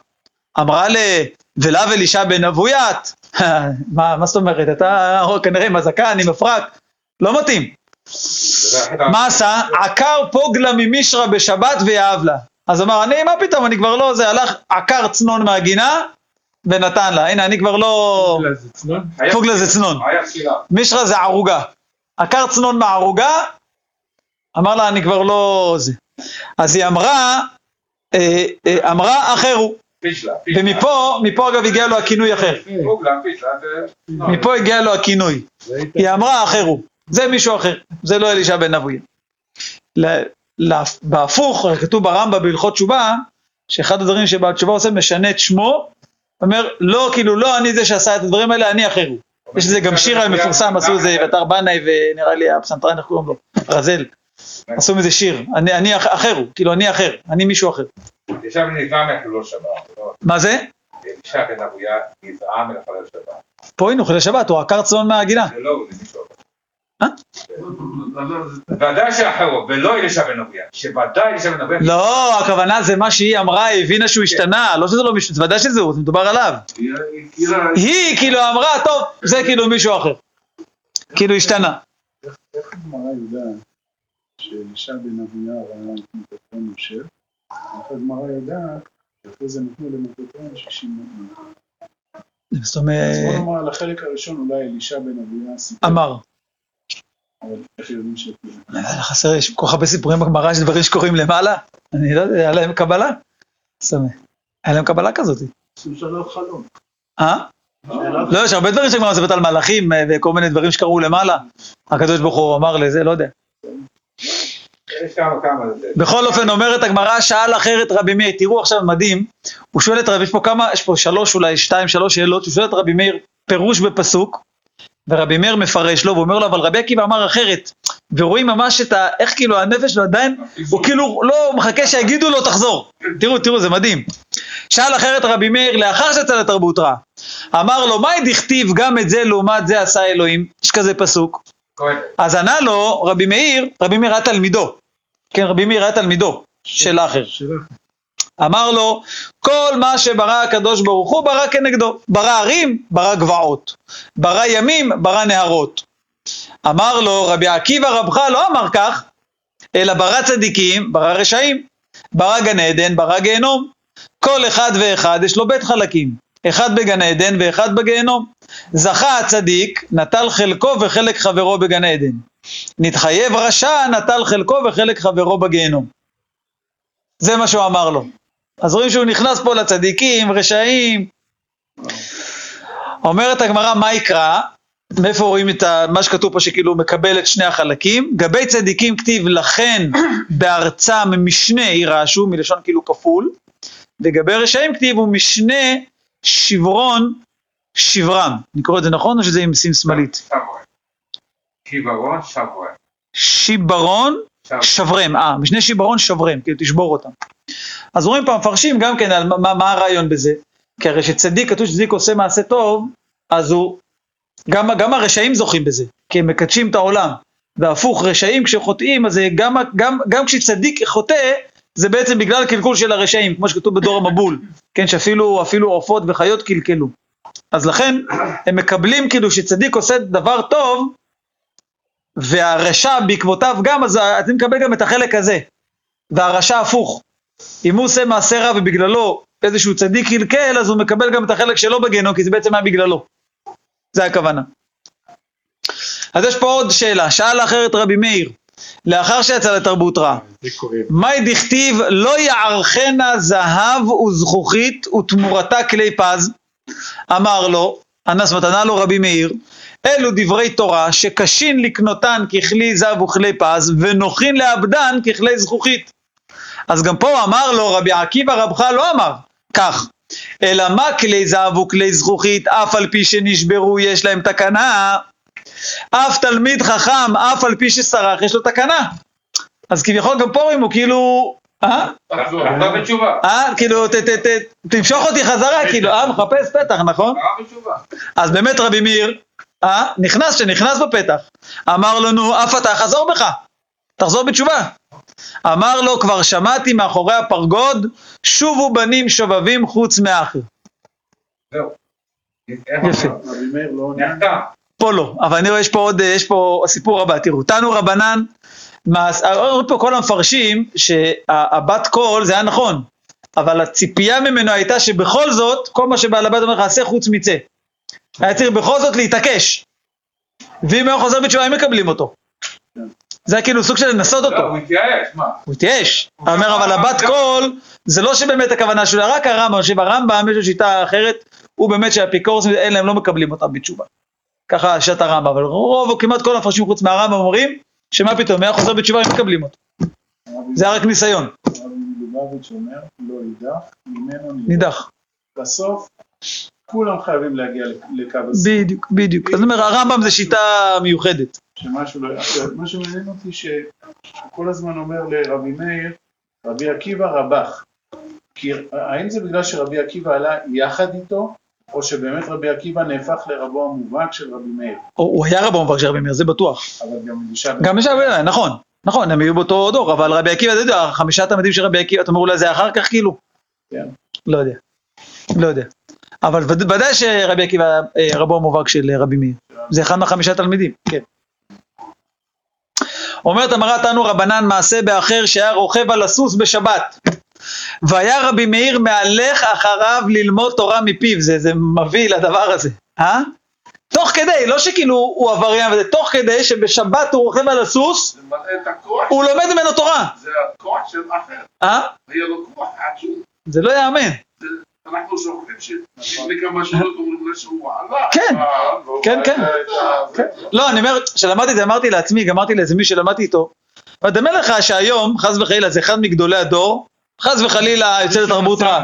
Speaker 2: אמרה ל... ולאו אלישע בן אבוית, מה, מה זאת אומרת, אתה כנראה עם הזקן, עם הפרק, לא מתאים. מה עשה? עקר פוגלה ממישרא בשבת ויאהב לה. אז אמר, אני, מה פתאום, אני כבר לא, זה הלך, עקר צנון מהגינה ונתן לה. הנה, אני כבר לא... פוגלה זה צנון. מישרא זה ערוגה. עקר צנון מהערוגה, אמר לה, אני כבר לא... זה. אז היא אמרה, אה, אה, אמרה.
Speaker 3: פישלה. פישלה.
Speaker 2: ומפה, מפה אגב הגיע לו הכינוי אחר. מפה הגיע לו הכינוי. היא אמרה אחרו, זה מישהו אחר, זה לא אלישע בן אבויה. בהפוך, כתוב ברמב"ם בהלכות תשובה, שאחד הדברים שבתשובה עושה משנה את שמו, אומר, לא, כאילו, לא אני זה שעשה את הדברים האלה, אני אחר הוא. יש לזה גם שיר מפורסם, עשו איזה בתר בנאי ונראה לי הפסנתרן, איך קוראים לו? רזל. עשו מזה שיר, אני, אני אח- אחר הוא, כאילו אני אחר, אני מישהו אחר.
Speaker 3: ישב נזעם מהחילול שבת. לא,
Speaker 2: מה זה?
Speaker 3: אלישע בן אבויה נזעם מלחלל שבת.
Speaker 2: פה הנה, חילול שבת, הוא עקר צאן מהגינה.
Speaker 3: לא זה מישהו אחר.
Speaker 2: אה?
Speaker 3: ודאי שאחרו, ולא אלישע בן אבויה. שוודאי אלישע בן אבויה.
Speaker 2: לא, הכוונה זה מה שהיא אמרה, היא הבינה שהוא השתנה, לא שזה לא מישהו, זה ודאי שזה הוא, זה מדובר עליו.
Speaker 5: היא
Speaker 2: כאילו אמרה, טוב, זה כאילו מישהו אחר. כאילו השתנה.
Speaker 1: איך הגמרא יודעת שאלישע בן אביה ראה את מטוטרון יושב? איך הגמרא יודעת שאחרי זה נתנו למטוטרון 60 מטרים?
Speaker 2: זאת
Speaker 1: אז בוא
Speaker 2: אומרת,
Speaker 1: נאמר על החלק הראשון אולי אלישע בן אביה סיפר,
Speaker 2: אמר.
Speaker 1: אבל איך יודעים שכאילו?
Speaker 2: חסר, יש כל כך הרבה סיפורים בגמרא של דברים שקורים למעלה. אני לא יודע, היה להם קבלה. היה להם קבלה כזאת. אה? לא, יש הרבה דברים מספרת על מלאכים אה, וכל מיני דברים שקרו למעלה. הקדוש ברוך הוא אמר לזה, לא יודע.
Speaker 3: יש.
Speaker 2: בכל אופן, אומרת הגמרא, שאל אחרת רבי מאיר, תראו עכשיו מדהים, הוא שואל את רבי, יש פה כמה, יש פה שלוש אולי, שתיים, שלוש שאלות, הוא שואל את רבי מאיר פירוש בפסוק, ורבי מאיר מפרש לו, ואומר לו, אבל רבי עקיבא אמר אחרת, ורואים ממש את ה... איך כאילו הנפש שלו עדיין, הוא כאילו לא מחכה שיגידו לו תחזור. תראו, תראו, זה מדהים. שאל אחרת רבי מאיר, לאחר שיצא לתרבות רעה, אמר לו, מהי דכתיב גם את זה לעומת זה עשה אלוהים? יש כזה פסוק.
Speaker 3: כהן.
Speaker 2: אז ענה לו רבי מאיר, רבי מאיר היה תלמידו, כן, רבי מאיר היה תלמידו של האחר. אמר לו, כל מה שברא הקדוש ברוך הוא ברא כנגדו. ברא ערים, ברא גבעות. ברא ימים, ברא נהרות. אמר לו, רבי עקיבא רבך לא אמר כך, אלא ברא צדיקים, ברא רשעים. ברא גן עדן, ברא גיהנום. כל אחד ואחד יש לו בית חלקים. אחד בגן עדן ואחד בגיהנום. זכה הצדיק, נטל חלקו וחלק חברו בגן עדן. נתחייב רשע, נטל חלקו וחלק חברו בגיהנום. זה מה שהוא אמר לו. אז רואים שהוא נכנס פה לצדיקים, רשעים. אומרת הגמרא, מה יקרא? מאיפה רואים את ה, מה שכתוב פה שכאילו מקבל את שני החלקים? גבי צדיקים כתיב לכן בארצם משנה ירעשו, מלשון כאילו כפול, וגבי רשעים כתיב הוא משנה שברון שברם. אני קורא את זה נכון או שזה עם סים שמאלית?
Speaker 3: שברון. שיברון, שברון.
Speaker 2: שיברון
Speaker 3: שברון.
Speaker 2: שברם, אה, משנה שיברון שברם, כאילו תשבור אותם. אז רואים פה מפרשים גם כן על מה, מה הרעיון בזה, כי הרי שצדיק, כתוב שצדיק עושה מעשה טוב, אז הוא, גם, גם הרשעים זוכים בזה, כי הם מקדשים את העולם, והפוך, רשעים כשחוטאים, אז גם, גם, גם כשצדיק חוטא, זה בעצם בגלל קלקול של הרשעים, כמו שכתוב בדור המבול, כן, שאפילו אפילו עופות וחיות קלקלו. אז לכן, הם מקבלים כאילו שצדיק עושה דבר טוב, והרשע בעקבותיו גם, אז אתה מקבל גם את החלק הזה. והרשע הפוך. אם הוא עושה מעשה רע ובגללו איזשהו צדיק קלקל, אז הוא מקבל גם את החלק שלו בגיהנום, כי זה בעצם היה בגללו. זה הכוונה. אז יש פה עוד שאלה, שאל אחרת רבי מאיר, לאחר שיצא לתרבות רע,
Speaker 6: זה קורה.
Speaker 2: מהי דכתיב לא יערכנה זהב וזכוכית ותמורתה כלי פז? אמר לו, אנס מתנה לו רבי מאיר, אלו דברי תורה שקשין לקנותן ככלי זהב וכלי פז ונוחין לאבדן ככלי זכוכית. אז גם פה אמר לו רבי עקיבא רבך לא אמר כך, אלא מה כלי זהב וכלי זכוכית אף על פי שנשברו יש להם תקנה, אף תלמיד חכם אף על פי שסרח יש לו תקנה. אז כביכול גם פה רואים הוא כאילו, אה? אה? כאילו תמשוך אותי חזרה, כאילו, אה? מחפש פתח, נכון? אז באמת רבי מאיר, אה? נכנס, שנכנס בפתח, אמר לנו, אף אתה חזור בך, תחזור בתשובה. אמר לו, כבר שמעתי מאחורי הפרגוד, שובו בנים שובבים חוץ מאחר.
Speaker 3: זהו.
Speaker 2: יפה.
Speaker 1: לא.
Speaker 2: פה לא, אבל אני רואה, יש פה עוד, יש פה סיפור הבא, תראו, תנו רבנן, אומרים פה כל המפרשים שהבת קול זה היה נכון, אבל הציפייה ממנו הייתה שבכל זאת, כל מה שבעל הבית אומר לך, עשה חוץ מצא. היה צריך בכל זאת להתעקש. ואם הוא חוזר בתשובה, הם מקבלים אותו. זה היה כאילו סוג של לנסות
Speaker 3: לא,
Speaker 2: אותו.
Speaker 3: הוא התייאש, מה?
Speaker 2: הוא התייאש. הוא אומר, אבל הבת קול, זה לא שבאמת הכוונה שלו, רק הרמב"ם, הרמב"ם, יש לו שיטה אחרת, הוא באמת שהאפיקורסים האלה, הם לא מקבלים אותם בתשובה. ככה שיטת הרמב"ם, אבל רוב או כמעט כל המפרשים חוץ מהרמב"ם אומרים, שמה פתאום, היה חוזר בתשובה, הם מקבלים אותו. זה היה רק ניסיון,
Speaker 1: לא נידח. בסוף, כולם חייבים להגיע לקו הסיום.
Speaker 2: בדיוק, בדיוק. אז אני אומר, הרמב"ם זה שיטה מיוחדת.
Speaker 1: שמשהו לא... מה שמעניין אותי שהוא כל הזמן אומר לרבי מאיר, רבי עקיבא רבח. כי האם זה בגלל שרבי עקיבא עלה יחד איתו, או שבאמת רבי עקיבא נהפך לרבו המובהק של רבי מאיר?
Speaker 2: הוא היה רבו מבקש רבי מאיר, זה בטוח.
Speaker 1: אבל גם אלישע...
Speaker 2: גם יש הרבה, נכון, נכון, הם היו באותו דור, אבל רבי עקיבא, אתה יודע, חמישה תלמידים של רבי עקיבא, אתה אומר אולי זה אחר כך כאילו?
Speaker 1: כן.
Speaker 2: לא יודע, לא יודע. אבל וד- ודאי שרבי עקיבא אה, רבו המובהק של אה, רבי מאיר. זה אחד מהחמישה תלמידים, כן. אומרת המרא תנו רבנן מעשה באחר שהיה רוכב על הסוס בשבת. והיה רבי מאיר מהלך אחריו ללמוד תורה מפיו, זה, זה מביא לדבר הזה, אה? תוך כדי, לא שכאילו הוא עבריין וזה, תוך כדי שבשבת הוא רוכב על הסוס, הוא לומד ממנו תורה,
Speaker 5: זה הכוח של אחר.
Speaker 2: אה? זה לא יאמן.
Speaker 5: אנחנו שוכחים שלפני כמה שנות אומרים לו שהוא עלה.
Speaker 2: כן,
Speaker 5: אה,
Speaker 2: כן, כן.
Speaker 1: כן.
Speaker 2: לא, אני אומר, כשלמדתי את זה, אמרתי לעצמי, גם אמרתי לאיזה מישהו שלמדתי איתו, אבל דמה לך שהיום, חס וחלילה, זה אחד מגדולי הדור, חס וחלילה יוצא לתרבות רעה.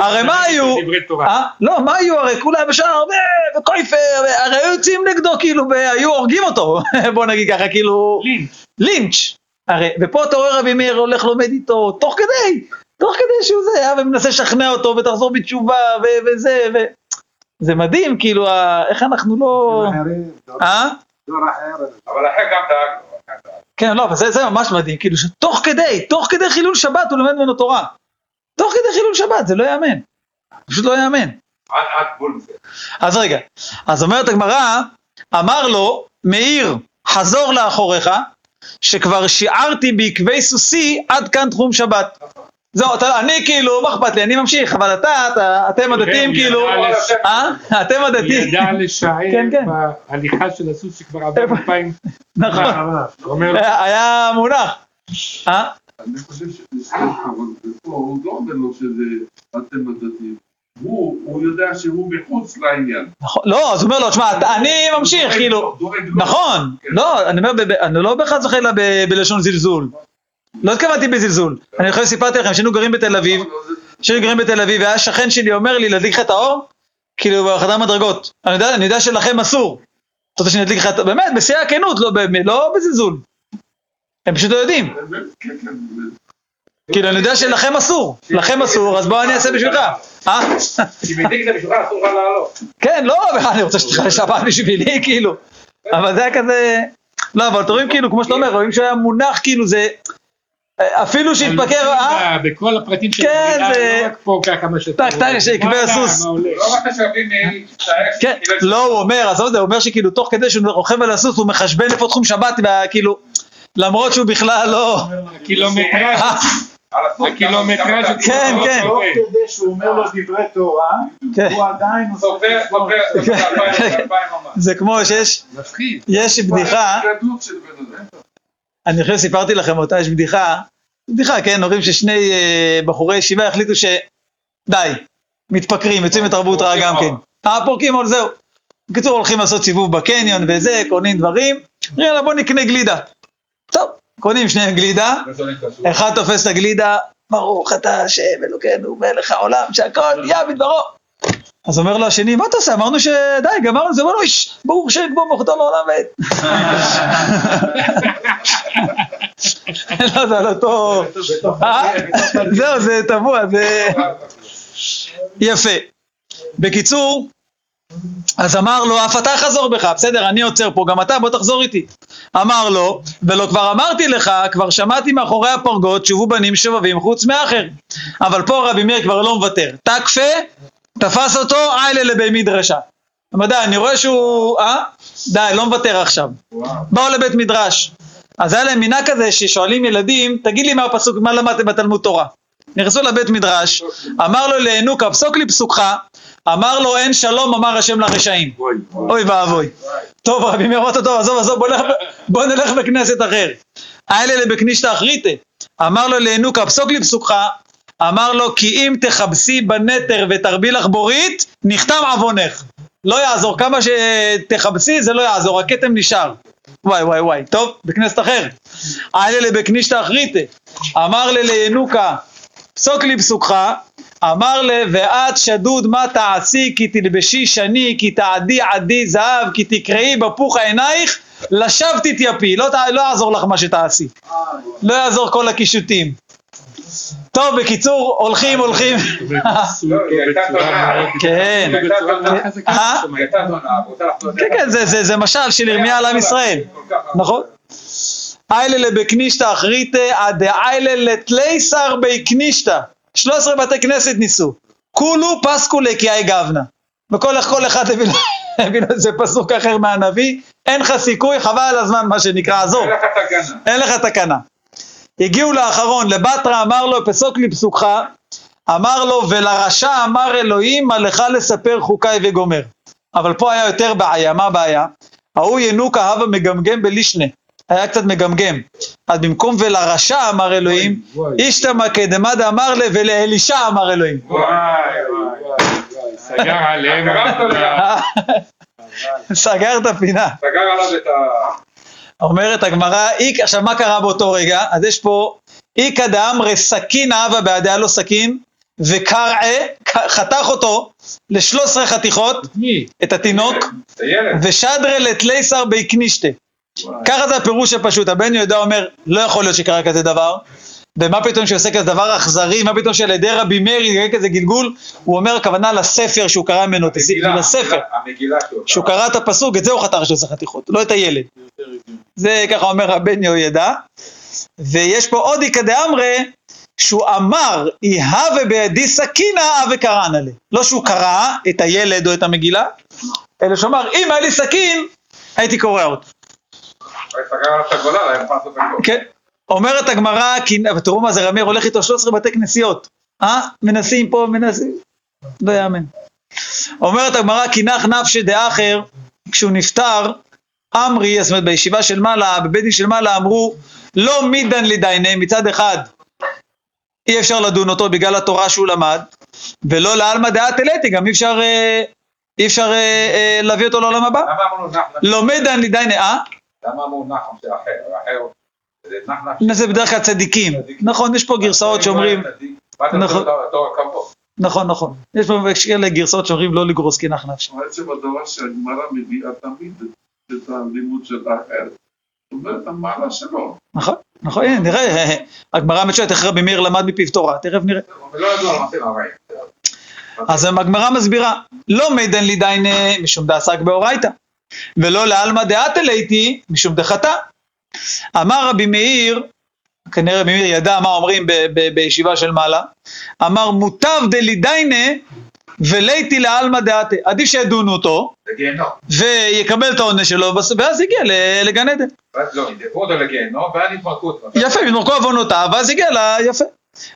Speaker 2: הרי מה היו. אה? לא, מה היו הרי כולם בשער, ו- וקויפר, ו- הרי היו יוצאים נגדו, כאילו, והיו הורגים אותו, בוא נגיד ככה, כאילו,
Speaker 6: לינץ'.
Speaker 2: לינץ'. הרי, ופה אתה רואה רבי מאיר הולך לומד איתו, תוך כדי, תוך כדי שהוא זה, היה ומנסה לשכנע אותו, ותחזור בתשובה, ו- וזה, ו... זה מדהים, כאילו, ה- איך אנחנו לא... אה?
Speaker 4: דור אחר.
Speaker 3: אבל אחר גם דאג לו. אחר דאג.
Speaker 2: כן, לא, אבל זה, זה ממש מדהים, כאילו שתוך כדי, תוך כדי חילול שבת הוא לומד ממנו תורה. תוך כדי חילול שבת, זה לא ייאמן. פשוט לא ייאמן.
Speaker 3: עד עד גבול זה.
Speaker 2: אז רגע, אז אומרת הגמרא, אמר לו, מאיר, חזור לאחוריך, שכבר שיערתי בעקבי סוסי עד כאן תחום שבת. זהו, אתה, אני כאילו, מה אכפת לי, אני ממשיך, אבל אתה, אתה אתם הדתיים
Speaker 6: הוא
Speaker 2: כאילו, אה? אתם הדתיים,
Speaker 6: ידע לשער
Speaker 2: כן, כן.
Speaker 6: בהליכה של הסוס שכבר עבר אלפיים.
Speaker 2: נכון,
Speaker 6: לו,
Speaker 2: היה מונח. אה?
Speaker 5: אני חושב שזה, אבל פה הוא לא אומר לו שזה אתם הדתיים. הוא, הוא יודע שהוא מחוץ לעניין.
Speaker 2: נכון, לא, אז הוא אומר לו, תשמע, אתה- אני ממשיך, כאילו. נכון,
Speaker 5: כן.
Speaker 2: לא, אני אומר, ב- ב- אני לא בחס וחלילה ב- בלשון זלזול. לא התכוונתי בזלזול. אני יכול סיפרתי לכם שהיינו גרים בתל אביב, שהיינו גרים בתל אביב, והיה שכן שלי אומר לי להדליק לך את האור, כאילו בחדר מדרגות. אני יודע, אני יודע שלכם אסור. אתה רוצה שאני אדליק לך את... באמת, בשיא הכנות, לא, לא בזלזול. הם פשוט לא יודעים.
Speaker 5: כן, כן.
Speaker 2: כאילו, אני יודע שלכם אסור. לכם אסור, אז בוא אני אעשה בשבילך. אה?
Speaker 3: אם הדליק את זה בשבילך אסור לך לעלות.
Speaker 2: כן, לא, אני רוצה שתלך לשבת בשבילי, כאילו. אבל זה היה כזה... לא, אבל אתם רואים כאילו, כמו שאתה אומר, רואים שהוא היה מונח, כאילו זה... אפילו שהתפקר, אה?
Speaker 6: בכל הפרטים של
Speaker 2: כן,
Speaker 6: המדינה, לא רק פה ככה מה שאתה
Speaker 2: טק, טק,
Speaker 6: רואה.
Speaker 2: שיקבע
Speaker 6: מה היה,
Speaker 2: הסוס.
Speaker 3: לא רק שרבים מצטער.
Speaker 2: כן, לא, הוא אומר, עזוב את זה, הוא אומר שכאילו תוך כדי שהוא רוכב על הסוס, הוא מחשבן איפה תחום שבת, וכאילו, למרות שהוא בכלל לא...
Speaker 6: הקילומטראז'
Speaker 2: אה,
Speaker 6: הקילומטראז'
Speaker 2: כן, כן.
Speaker 1: תוך כדי שהוא אומר לו דברי תורה,
Speaker 2: כן.
Speaker 1: הוא עדיין עושה.
Speaker 2: זה כמו שיש,
Speaker 5: מפחיד.
Speaker 2: יש בדיחה, אני חושב שסיפרתי לכם אותה, יש בדיחה, בדיחה, כן, אומרים ששני אה, בחורי ישיבה החליטו ש... די, מתפקרים, יוצאים לתרבות רעה גם כן. אה, פורקים עוד זהו. בקיצור, הולכים לעשות סיבוב בקניון וזה, קונים דברים, יאללה בוא נקנה גלידה. טוב, קונים שניהם גלידה, אחד תופס את הגלידה, ברוך אתה השם אלוקינו מלך העולם שהכל יעביד ברו. אז אומר לו השני, מה אתה עושה? אמרנו שדי, גמרנו את זה, אמר לו, איש, ברוך שם כמו מוחתו לעולם ועד. לא, זה על אותו... אה? זהו, זה טבוע, זה... יפה. בקיצור, אז אמר לו, אף אתה חזור בך, בסדר, אני עוצר פה, גם אתה, בוא תחזור איתי. אמר לו, ולא כבר אמרתי לך, כבר שמעתי מאחורי הפרגוד, שובו בנים שובבים חוץ מאחר. אבל פה רבי מאיר כבר לא מוותר. תקפה, תפס אותו, איילה לבי מדרשה. אבל די, אני רואה שהוא, אה? די, לא מוותר עכשיו. באו לבית מדרש. אז היה להם מנהג כזה ששואלים ילדים, תגיד לי מה הפסוק, מה למדתם בתלמוד תורה? נכנסו לבית מדרש, אמר לו להנוקה, פסוק לי פסוקך, אמר לו אין שלום, אמר השם לרשעים. אוי ואבוי. טוב, רבי מאיר אמר טוב, עזוב, עזוב, בוא נלך, בכנסת אחר. האלה בכנישתא אחריתא. אמר לו להנוקה, פסוק לי פסוקך, אמר לו כי אם תכבסי בנתר ותרבי לך בורית, נחתם עוונך. לא יעזור, כמה שתכבסי זה לא יעזור, הכתם נשאר. וואי וואי וואי, טוב, בכנסת אחר. האלה בכנישתא אחריתא. אמר לינוקה, פסוק לי פסוקך, אמר לה, ואת שדוד מה תעשי, כי תלבשי שני, כי תעדי עדי זהב, כי תקראי בפוך עינייך, לשווא תתייפי, לא, לא יעזור לך מה שתעשי. לא יעזור כל הקישוטים. טוב, בקיצור, הולכים, הולכים.
Speaker 3: לא.
Speaker 2: כן. אה? כן, כן, זה, זה, זה משל של ירמיה על עם ישראל. נכון? איילה בקנישתא אחריתא עד איילה לתלייסר בי קנישתא. 13 בתי כנסת ניסו. כולו פסקו לקיאי גבנה. וכל כל אחד הביא לו- איזה פסוק אחר מהנביא, אין לך סיכוי, חבל על הזמן מה שנקרא, עזוב,
Speaker 3: אין לך תגנה.
Speaker 2: אין לך תקנה. הגיעו לאחרון, לבטרה אמר לו, פסוק לי פסוקך, אמר לו, ולרשע אמר אלוהים, מה לך לספר חוקיי וגומר. אבל פה היה יותר בעיה, מה הבעיה? ההוא ינוקה הווה מגמגם בלישנה, היה קצת מגמגם. אז במקום ולרשע אמר אלוהים, אישתמא כדמא דאמר לה ולאלישע אמר אלוהים.
Speaker 3: וואי וואי.
Speaker 6: סגר עליהם.
Speaker 2: סגר את הפינה.
Speaker 3: סגר עליו את ה...
Speaker 2: אומרת הגמרא, "איק-" עכשיו מה קרה באותו רגע? אז יש פה איכא דאמרי סכין אהבה בעדיה לו סכין, וקרעה, חתך אותו ל-13 חתיכות? את התינוק. ושדרה לתלייסר ביקנישטה. ככה זה הפירוש הפשוט, הבן יהודה אומר, לא יכול להיות שקרה כזה דבר, ומה פתאום שעושה כזה דבר אכזרי, מה פתאום שעל ידי רבי מאיר יהיה כזה גלגול, הוא אומר הכוונה לספר שהוא קרא ממנו, לספר. שהוא קרא את הפסוק, את זה הוא חתך 13 חתיכות, לא את הילד. זה ככה אומר הבן יהוידע. ויש פה עוד איכא דאמרי, שהוא אמר, יהווה בידי סכינה אבי קראנה לי. לא שהוא קרא את הילד או את המגילה, אלא שהוא אמר, אם היה לי סכין, הייתי קורע אותו.
Speaker 3: הכל.
Speaker 2: כן. אומרת הגמרא, כי- אבל תראו מה זה רמיר הולך איתו 13 בתי כנסיות. אה? מנסים פה, מנסים. לא יאמן. אומרת הגמרא, כי נח נפשי דאחר, כשהוא נפטר, אמרי, זאת אומרת בישיבה של מעלה, בבית דין של מעלה אמרו, לא מידן לדייני, מצד אחד אי אפשר לדון אותו בגלל התורה שהוא למד, ולא לעלמא דעת אלתי, גם אי אפשר, אה, אי אפשר אה, אה, להביא אותו לעולם הבא.
Speaker 3: למה אמרנו נחמן?
Speaker 2: לא מידן לדייני, אה?
Speaker 3: למה אמרו נחמן זה אחר? זה
Speaker 2: בדרך כלל צדיקים. נכון, יש פה גרסאות שאומרים,
Speaker 3: מה אתה
Speaker 2: נכון. נכון, נכון. יש פה כאלה גרסאות שאומרים לא לגרוס כי נח נפשי.
Speaker 5: בעצם הדבר שהגמרא מביאה תמיד את הלימוד של האחר. זאת אומרת, המעלה שלו.
Speaker 2: נכון, נכון, הנה, נראה, הגמרא מצ'ואלת איך רבי מאיר למד מפיו תורה, תכף נראה.
Speaker 3: הרעים.
Speaker 2: אז הגמרא מסבירה, לא מידן לי דיינה משום דעסק באורייתא, ולא לעלמא דעת אלייתי משום דחטא. אמר רבי מאיר, כנראה רבי מאיר ידע מה אומרים ב- ב- בישיבה של מעלה, אמר מוטב דלי דיינה ולייתי לעלמא דעתה, עדיף שידונו אותו. ויקבל את העונש שלו ואז- יגיע ל- לגן עדן.
Speaker 3: ואז לא, ידפקו אותו לגיהנום, ואז יתמרקו אותו.
Speaker 2: יפה, יתמרקו עוונותיו, ואז הגיע ל... יפה.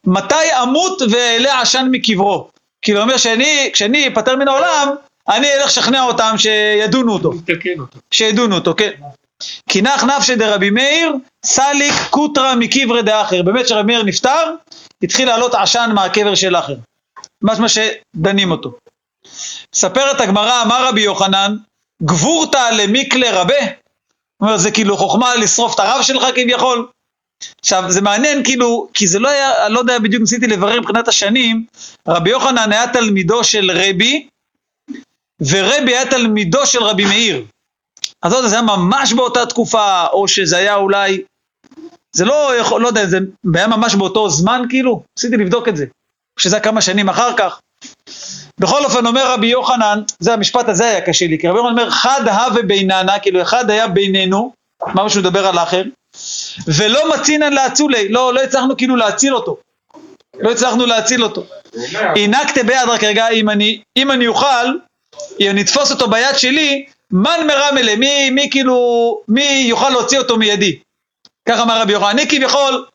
Speaker 2: מתי אמות ואעלה עשן מקברו? כאילו, אומר שאני, כשאני אפטר מן העולם, אני אלך לשכנע אותם שידונו אותו. שידונו אותו, כן. כי נח נפשי דרבי מאיר, סליק קוטרא מקברי דאחר. באמת כשרבי מאיר נפטר, התחיל לעלות עשן מהקבר של אחר. ממש מה שדנים אותו. מספרת הגמרא, אמר רבי יוחנן, גבורתא למיקלה רבה. זאת אומרת, זה כאילו חוכמה לשרוף את הרב שלך כביכול. עכשיו, זה מעניין כאילו, כי זה לא היה, לא יודע בדיוק, ניסיתי לברר מבחינת השנים, רבי יוחנן היה תלמידו של רבי, ורבי היה תלמידו של רבי מאיר. יודע, זה היה ממש באותה תקופה, או שזה היה אולי, זה לא יכול, לא יודע, זה היה ממש באותו זמן כאילו, ניסיתי לבדוק את זה, שזה היה כמה שנים אחר כך. בכל אופן אומר רבי יוחנן, זה המשפט הזה היה קשה לי, כי רבי יוחנן אומר חד הווה ביננה, כאילו אחד היה בינינו, מה שהוא מדבר על האחר, ולא מצינן להצולי, לא, לא הצלחנו כאילו להציל אותו, לא הצלחנו להציל אותו. הענקת ביד, רק רגע, אם אני, אם אני אוכל, אם אני אתפוס אותו ביד שלי, מן מרמלה, מי, מי כאילו, מי יוכל להוציא אותו מידי? ככה אמר רבי יוחנן, אני כביכול,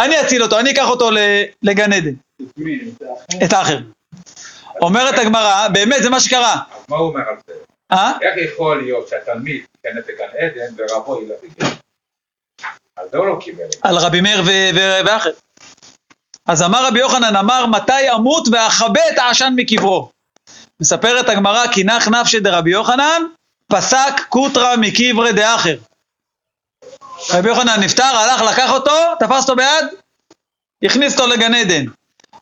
Speaker 2: אני אציל אותו, אני אקח אותו לגן עדן, את האחר. אומרת הגמרא, באמת זה מה שקרה,
Speaker 3: אז מה הוא אומר על זה?
Speaker 2: אה?
Speaker 3: איך יכול להיות שהתלמיד ייכנס לגן עדן ורבו ילך לגן? על זה הוא לא קיבל.
Speaker 2: על רבי מאיר ואחר. אז אמר רבי יוחנן, אמר מתי אמות ואכבה את העשן מקברו. מספרת הגמרא, כי נח נפשי דרבי יוחנן, פסק קוטרא מקברי דאחר. רבי יוחנן נפטר, הלך, לקח אותו, תפס אותו ביד, הכניס אותו לגן עדן.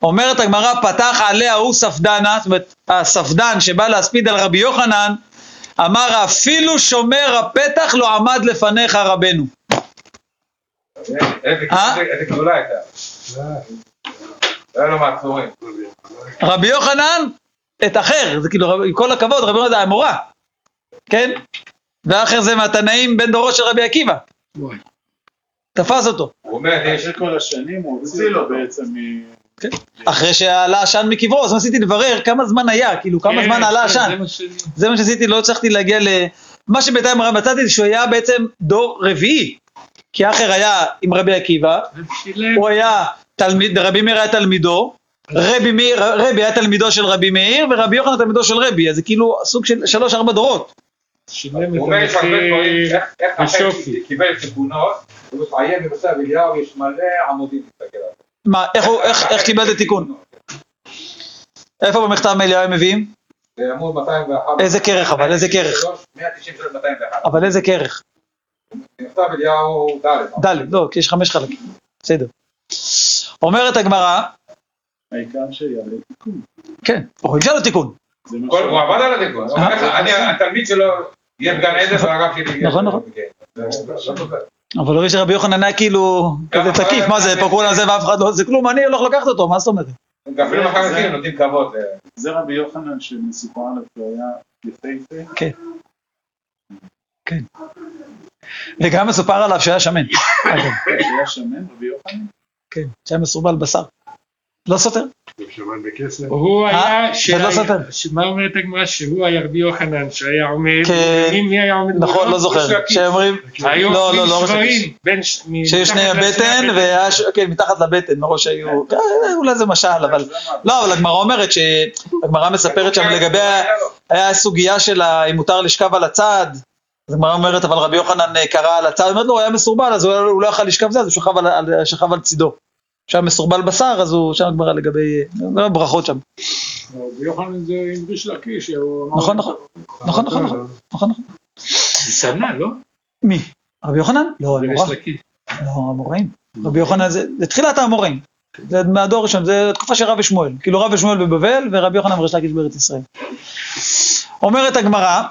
Speaker 2: אומרת הגמרא, פתח עליה הוא ספדנה, זאת אומרת, הספדן שבא להספיד על רבי יוחנן, אמר אפילו שומר הפתח לא עמד לפניך רבנו.
Speaker 3: איזה
Speaker 2: אה?
Speaker 3: גדולה הייתה.
Speaker 2: רבי יוחנן, את אחר, זה כאילו, עם כל הכבוד, רבי יוחנן זה המורה, כן? ואחר זה מהתנאים בן דורו של רבי עקיבא. תפס אותו.
Speaker 3: הוא אומר, יש...
Speaker 1: אחרי כל השנים הוא הוציא אותו בעצם מ...
Speaker 2: אחרי שעלה עשן מקברו, אז ניסיתי לברר כמה זמן היה, כאילו כמה
Speaker 6: כן,
Speaker 2: זמן עלה
Speaker 6: כן,
Speaker 2: עשן.
Speaker 6: זה מה
Speaker 2: שעשיתי, לא הצלחתי להגיע ל... מה שבינתיים מצאתי זה שהוא היה בעצם דור רביעי. כי אחר היה עם רבי עקיבא. הוא היה תלמיד, רבי מאיר היה תלמידו, רבי מאיר, רבי היה תלמידו של רבי מאיר, ורבי יוחנן תלמידו של רבי, אז זה כאילו סוג של שלוש ארבע דורות.
Speaker 6: שילם
Speaker 3: הוא
Speaker 6: את המחיר. בשופי.
Speaker 3: קיבל תיקונות, הוא מתעיין בנושא אליהו, יש מלא עמודים להסתכל עליו.
Speaker 2: מה, איך הוא, איך, איך קיבל את התיקון? איפה במכתב מאליהו הם מביאים?
Speaker 3: בעמוד 201.
Speaker 2: איזה כרך אבל, איזה כרך?
Speaker 3: 193, 201.
Speaker 2: אבל איזה כרך?
Speaker 3: נכתב אליהו ד'.
Speaker 2: ד', לא, כי יש חמש חלקים. בסדר. אומרת הגמרא,
Speaker 1: העיקר שיעלה תיקון.
Speaker 2: כן, אומרים שלא תיקון.
Speaker 1: זה מה
Speaker 3: כל-
Speaker 1: ש-
Speaker 3: הוא עבד על התיקון. הוא אני התלמיד שלו יהיה בגן עדן והרב שלי.
Speaker 2: נכון, נכון.
Speaker 3: כן. זה- זה-
Speaker 2: אבל רואים שרבי יוחנן היה כאילו כזה תקיף, מה זה, פה כולם זה ואף אחד לא, זה כלום, אני הולך לקחת אותו, מה זאת אומרת?
Speaker 3: אפילו החרדים נותנים כבוד. אה,
Speaker 1: זה רבי יוחנן שמסופר עליו שהוא היה יפהפה.
Speaker 2: כן. כן. וגם מסופר עליו שהיה שמן.
Speaker 1: שהיה שמן, רבי יוחנן.
Speaker 2: כן, שהיה מסורבל בשר. לא סותר?
Speaker 7: הוא
Speaker 2: אה?
Speaker 7: היה,
Speaker 2: זה לא סותר.
Speaker 7: מה אומרת הגמרא? שהוא היה רבי יוחנן שהיה עומד,
Speaker 2: כן.
Speaker 7: מי- היה עומד?
Speaker 2: נכון? לא זוכר. שאומרים,
Speaker 7: היו
Speaker 2: לא, לא, לא.
Speaker 7: שברים, בין ש- מ-
Speaker 2: שיש שני הבטן, כן, מתחת לבטן, מראש היו, כן, אולי זה משל, אבל, לא, אבל הגמרא אומרת, ש- הגמרא מספרת שם לגבי, היה סוגיה של אם מותר לשכב על הצד, אז הגמרא אומרת, אבל רבי יוחנן אה, קרא על הצד, אומרת לו, הוא היה מסורבל, אז הוא לא יכל לשכב זה, אז הוא שכב על צידו. שהיה מסורבל בשר, אז הוא, שם הגמרא לגבי, אה, ברכות שם.
Speaker 6: רבי יוחנן זה עם ריש לקיש.
Speaker 2: נכון, נכון. נכון, נכון, נכון, נכון, נכון.
Speaker 7: זה שנא, לא?
Speaker 2: מי? רבי יוחנן? לא. לא, המוראים. רבי יוחנן זה, תחילת האמוראים. זה מהדור הראשון, זה תקופה של רב ושמואל. כאילו רב ושמואל בבבל ורבי יוחנן וריש לקיש בארץ ישראל. אומרת הגמרא.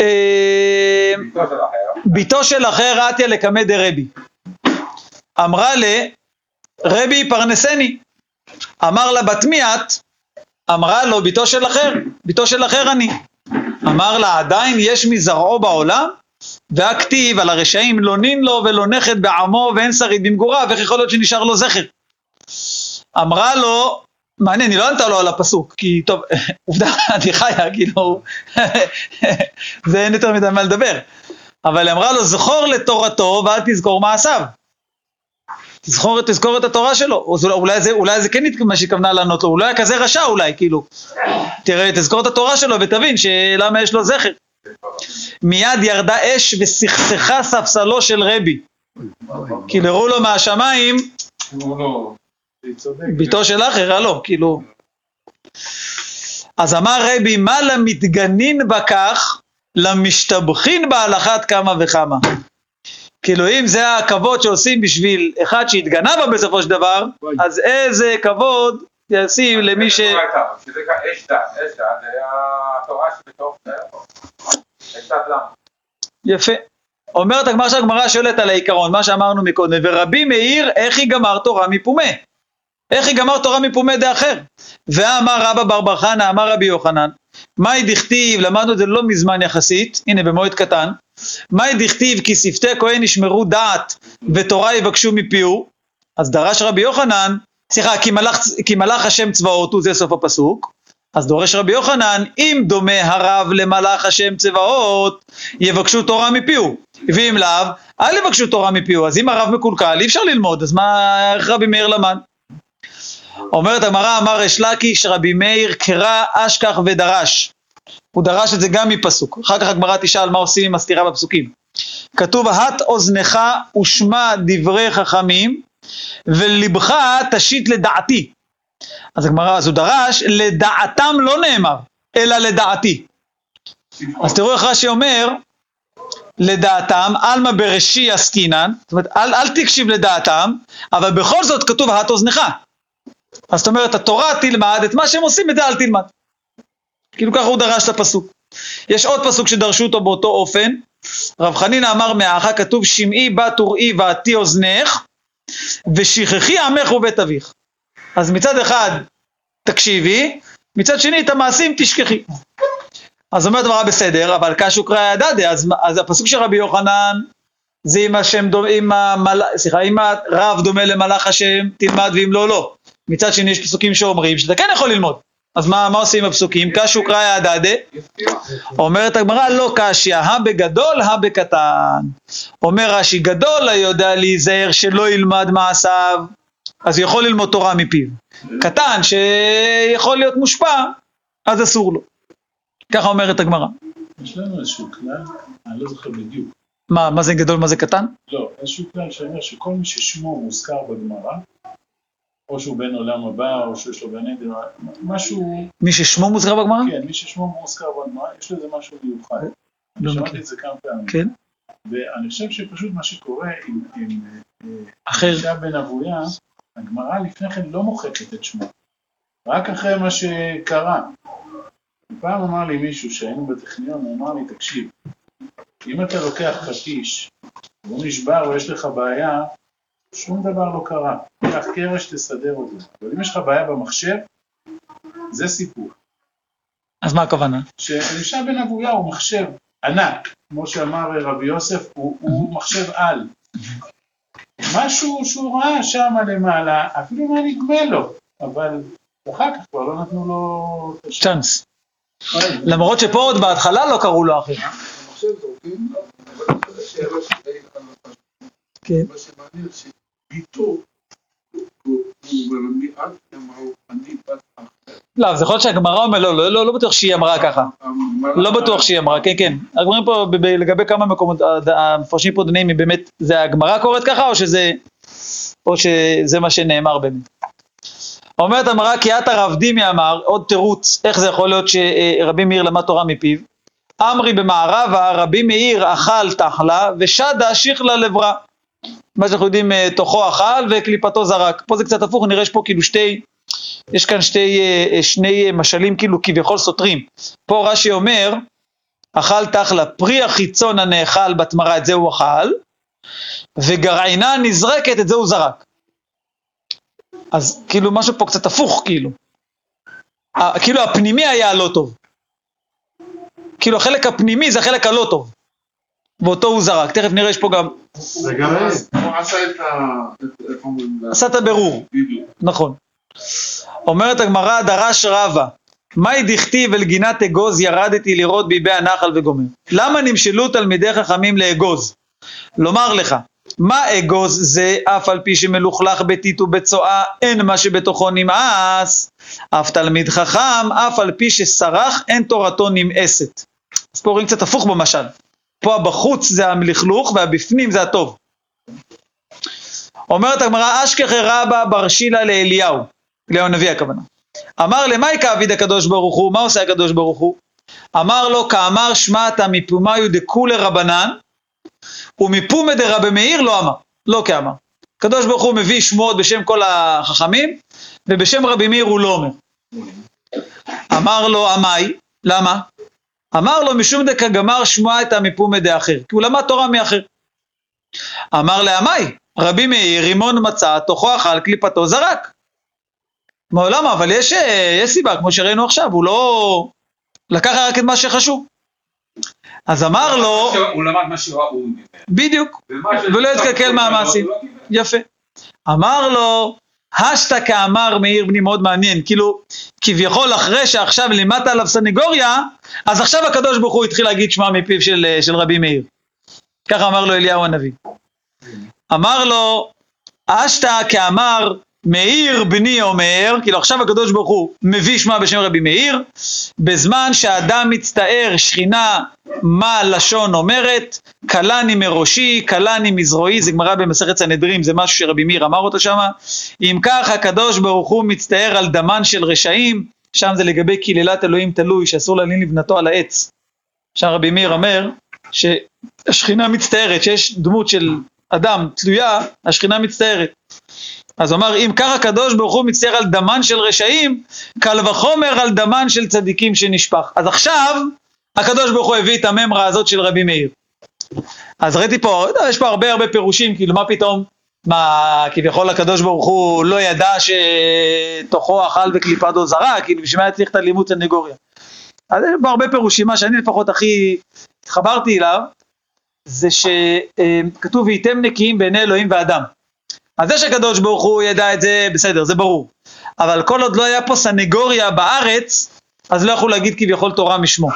Speaker 2: אה,
Speaker 3: ביתו של אחר.
Speaker 2: ביתו של אחר עטיה לקמא דרבי. אמרה ל, רבי פרנסני. אמר לה בת מי את? אמרה לו ביתו של אחר, ביתו של אחר אני. אמר לה עדיין יש מזרעו בעולם? והכתיב על הרשעים לא נין לו ולא נכד בעמו ואין שריד במגוריו, איך יכול להיות שנשאר לו זכר? אמרה לו, מעניין, היא לא ענתה לו על הפסוק, כי טוב, עובדה, אני חיה, כאילו, זה אין יותר מדי מה לדבר. אבל היא אמרה לו, זכור לתורתו ואל תזכור מעשיו. תזכור, תזכור את התורה שלו. אז אולי זה, אולי זה כן מה שהתכוונה לענות לו, הוא לא היה כזה רשע אולי, כאילו. תראה, תזכור את התורה שלו ותבין שלמה יש לו זכר. מיד ירדה אש וסכסכה ספסלו של רבי. כאילו הראו לו מהשמיים,
Speaker 5: לא...
Speaker 2: ביתו של אחר, הלו, כאילו. אז אמר רבי, מה למתגנין בכך, למשתבחין בה על אחת כמה וכמה. כאילו אם זה הכבוד שעושים בשביל אחד שהתגנה בה בסופו של דבר, אז איזה כבוד ישים למי ש...
Speaker 3: למה?
Speaker 2: יפה. אומרת הגמרא שהגמרא שואלת על העיקרון, מה שאמרנו מקודם, ורבי מאיר, איך היא גמר תורה מפומה? איך היא גמר תורה מפומה דאחר? ואמר רבא בר בר חנא, אמר רבי יוחנן, מאי דכתיב, למדנו את זה לא מזמן יחסית, הנה במועד קטן, מאי דכתיב כי שפתי כהן ישמרו דעת ותורה יבקשו מפיהו, אז דרש רבי יוחנן, סליחה, כי מלאך, כי מלאך השם צבאות הוא זה סוף הפסוק, אז דורש רבי יוחנן, אם דומה הרב למלאך השם צבאות, יבקשו תורה מפיהו, ואם לאו, אל יבקשו תורה מפיהו, אז אם הרב מקולקל אי אפשר ללמוד, אז מה, איך רבי מאיר למד? אומרת הגמרא, אמר ריש לקיש, רבי מאיר קרא אשכח ודרש. הוא דרש את זה גם מפסוק. אחר כך הגמרא תשאל מה עושים עם הסתירה בפסוקים. כתוב, הט אוזנך ושמע דברי חכמים, ולבך תשית לדעתי. אז הגמרא, אז הוא דרש, לדעתם לא נאמר, אלא לדעתי. אז תראו איך רש"י אומר, לדעתם, עלמא בראשי עסקינן, זאת אומרת, אל, אל תקשיב לדעתם, אבל בכל זאת כתוב הט אוזנך. אז זאת אומרת, התורה תלמד, את מה שהם עושים, את זה אל תלמד. כאילו ככה הוא דרש את הפסוק. יש עוד פסוק שדרשו אותו באותו אופן, רב חנינא אמר מאחה, כתוב שמעי בת וראי ועתי אוזנך, ושכחי עמך ובית אביך. אז מצד אחד תקשיבי, מצד שני את המעשים תשכחי. אז אומרת הגמרא בסדר, אבל קשו קרא ידדה, אז, אז הפסוק של רבי יוחנן זה אם השם דומה, אם המל... סליחה, אם הרב דומה למלאך השם, תלמד ואם לא, לא. מצד שני יש פסוקים שאומרים שאתה כן יכול ללמוד. אז מה, מה עושים עם הפסוקים? קשו קרא ידדה, אומרת הגמרא לא קשיא, הא בגדול, הא בקטן. אומר רש"י, גדול היודע להיזהר שלא ילמד מעשיו, אז יכול ללמוד תורה מפיו. קטן שיכול להיות מושפע, אז אסור לו. ככה אומרת הגמרא.
Speaker 1: יש לנו איזשהו כלל, אני לא זוכר בדיוק.
Speaker 2: מה, מה זה גדול, מה זה קטן?
Speaker 1: לא, איזשהו כלל שאומר שכל מי ששמו מוזכר בגמרא, או שהוא בן עולם הבא, או שיש לו גן עדן, משהו,
Speaker 2: מי ששמו מוזכר בגמרא?
Speaker 1: כן, מי ששמו מוזכר בגמרא, יש לזה משהו מיוחד.
Speaker 2: לא
Speaker 1: אני שמעתי
Speaker 2: מכיר.
Speaker 1: את זה כמה פעמים.
Speaker 2: כן.
Speaker 1: ואני חושב שפשוט מה שקורה עם, עם אה,
Speaker 2: אחר.
Speaker 1: אישה בן אבויה, הגמרא לפני כן לא מוחקת את שמו, רק אחרי מה שקרה. פעם אמר לי מישהו שהיינו בטכניון, הוא אמר לי, תקשיב, אם אתה לוקח פטיש, והוא נשבר ויש לך בעיה, שום דבר לא קרה. קח קרש, תסדר אותו. אבל אם יש לך בעיה במחשב, זה סיפור.
Speaker 2: אז מה הכוונה?
Speaker 1: שאלישע בן אבויה הוא מחשב ענק, כמו שאמר רבי יוסף, הוא, הוא מחשב על. משהו שהוא ראה שם למעלה, אפילו מה נדמה לו, אבל אחר כך כבר לא נתנו לו.
Speaker 2: צ'אנס. למרות שפה עוד בהתחלה לא קראו לו אחר. כן.
Speaker 4: מה שמעניין אחת.
Speaker 2: לא, אז יכול להיות שהגמרא אומר, לא, לא, לא, לא בטוח שהיא אמרה ככה. לא בטוח שהיא אמרה, כן, כן. אומרים פה לגבי כמה מקומות, הד- המפרשים פה דנים, אם באמת זה הגמרא קוראת ככה, או שזה, או שזה מה שנאמר באמת. אומרת הגמרא, כי את הרב דימי אמר, עוד תירוץ, איך זה יכול להיות שרבי מאיר למד תורה מפיו? אמרי במערבה, רבי מאיר אכל תחלה, ושדה שיכלה לברא. מה שאנחנו יודעים, אה, תוכו אכל וקליפתו זרק. פה זה קצת הפוך, נראה יש פה כאילו שתי, יש כאן שתי, אה, אה, שני משלים כאילו כביכול סותרים. פה רש"י אומר, אכל תחלה פרי החיצון הנאכל בתמרה, את זה הוא אכל, וגרעינה הנזרקת, את זה הוא זרק. אז כאילו משהו פה קצת הפוך, כאילו. ה- כאילו הפנימי היה הלא טוב. כאילו החלק הפנימי זה החלק הלא טוב. ואותו הוא זרק. תכף נראה, יש פה גם,
Speaker 5: הוא עשה את ה...
Speaker 2: עשה את הבירור. נכון. אומרת הגמרא, דרש רבא, מאי דכתיב אל גינת אגוז ירדתי לראות ביבי הנחל וגומר. למה נמשלו תלמידי חכמים לאגוז? לומר לך, מה אגוז זה אף על פי שמלוכלך ביתית ובצואה, אין מה שבתוכו נמאס. אף תלמיד חכם, אף על פי שסרח, אין תורתו נמאסת. אז פה רואים קצת הפוך במשל. פה הבחוץ זה המלכלוך והבפנים זה הטוב. אומרת הגמרא, אשכחי רבא בר שילה לאליהו, אליהו הנביא הכוונה. אמר למאי כאביד הקדוש ברוך הוא, מה עושה הקדוש ברוך הוא? אמר לו, כאמר שמעתה מפומיו דכולי רבנן, ומפומי דרבי מאיר לא אמר, לא כאמר. הקדוש ברוך הוא מביא שמועות בשם כל החכמים, ובשם רבי מאיר הוא לא אומר. אמר לו, עמאי, למה? אמר לו, משום דקה גמר שמועה את המפומי דאחר, כי הוא למד תורה מאחר. אמר לעמאי, רבי מאיר רימון מצא, תוכו אכל, קליפתו זרק. אמר, למה? אבל יש, אה, יש סיבה, כמו שראינו עכשיו, הוא לא... לקח רק את מה שחשוב. אז אמר לו,
Speaker 3: הוא למד מה ממנו.
Speaker 2: בדיוק, ולא התקלקל מהמעשים.
Speaker 3: לא.
Speaker 2: יפה. אמר לו, השתא כאמר מאיר בני מאוד מעניין, כאילו, כביכול אחרי שעכשיו לימדת עליו סנגוריה, אז עכשיו הקדוש ברוך הוא התחיל להגיד שמע מפיו של, אה, של רבי מאיר. ככה אמר לו אליהו הנביא. אמר לו, אשתא כאמר מאיר בני אומר, כאילו עכשיו הקדוש ברוך הוא מביא שמע בשם רבי מאיר, בזמן שהאדם מצטער שכינה מה לשון אומרת, כלני מראשי, כלני מזרועי, זה גמרא במסכת סנהדרין, זה משהו שרבי מאיר אמר אותו שמה. אם כך הקדוש ברוך הוא מצטער על דמן של רשעים, שם זה לגבי קללת אלוהים תלוי, שאסור להלין לבנתו על העץ. שם רבי מאיר אומר שהשכינה מצטערת, שיש דמות של אדם תלויה, השכינה מצטערת. אז אמר, אם כך הקדוש ברוך הוא מצטער על דמן של רשעים, קל וחומר על דמן של צדיקים שנשפך. אז עכשיו, הקדוש ברוך הוא הביא את הממרה הזאת של רבי מאיר. אז ראיתי פה, יש פה הרבה הרבה פירושים, כאילו מה פתאום, מה כביכול הקדוש ברוך הוא לא ידע שתוכו אכל וקליפתו זרק, כאילו בשביל מה היה צריך את הלימוד סנגוריה. אז יש פה הרבה פירושים, מה שאני לפחות הכי התחברתי אליו, זה שכתוב והייתם נקיים בעיני אלוהים ואדם. אז זה שהקדוש ברוך הוא ידע את זה, בסדר, זה ברור. אבל כל עוד לא היה פה סנגוריה בארץ, אז לא יכלו להגיד כביכול תורה משמו.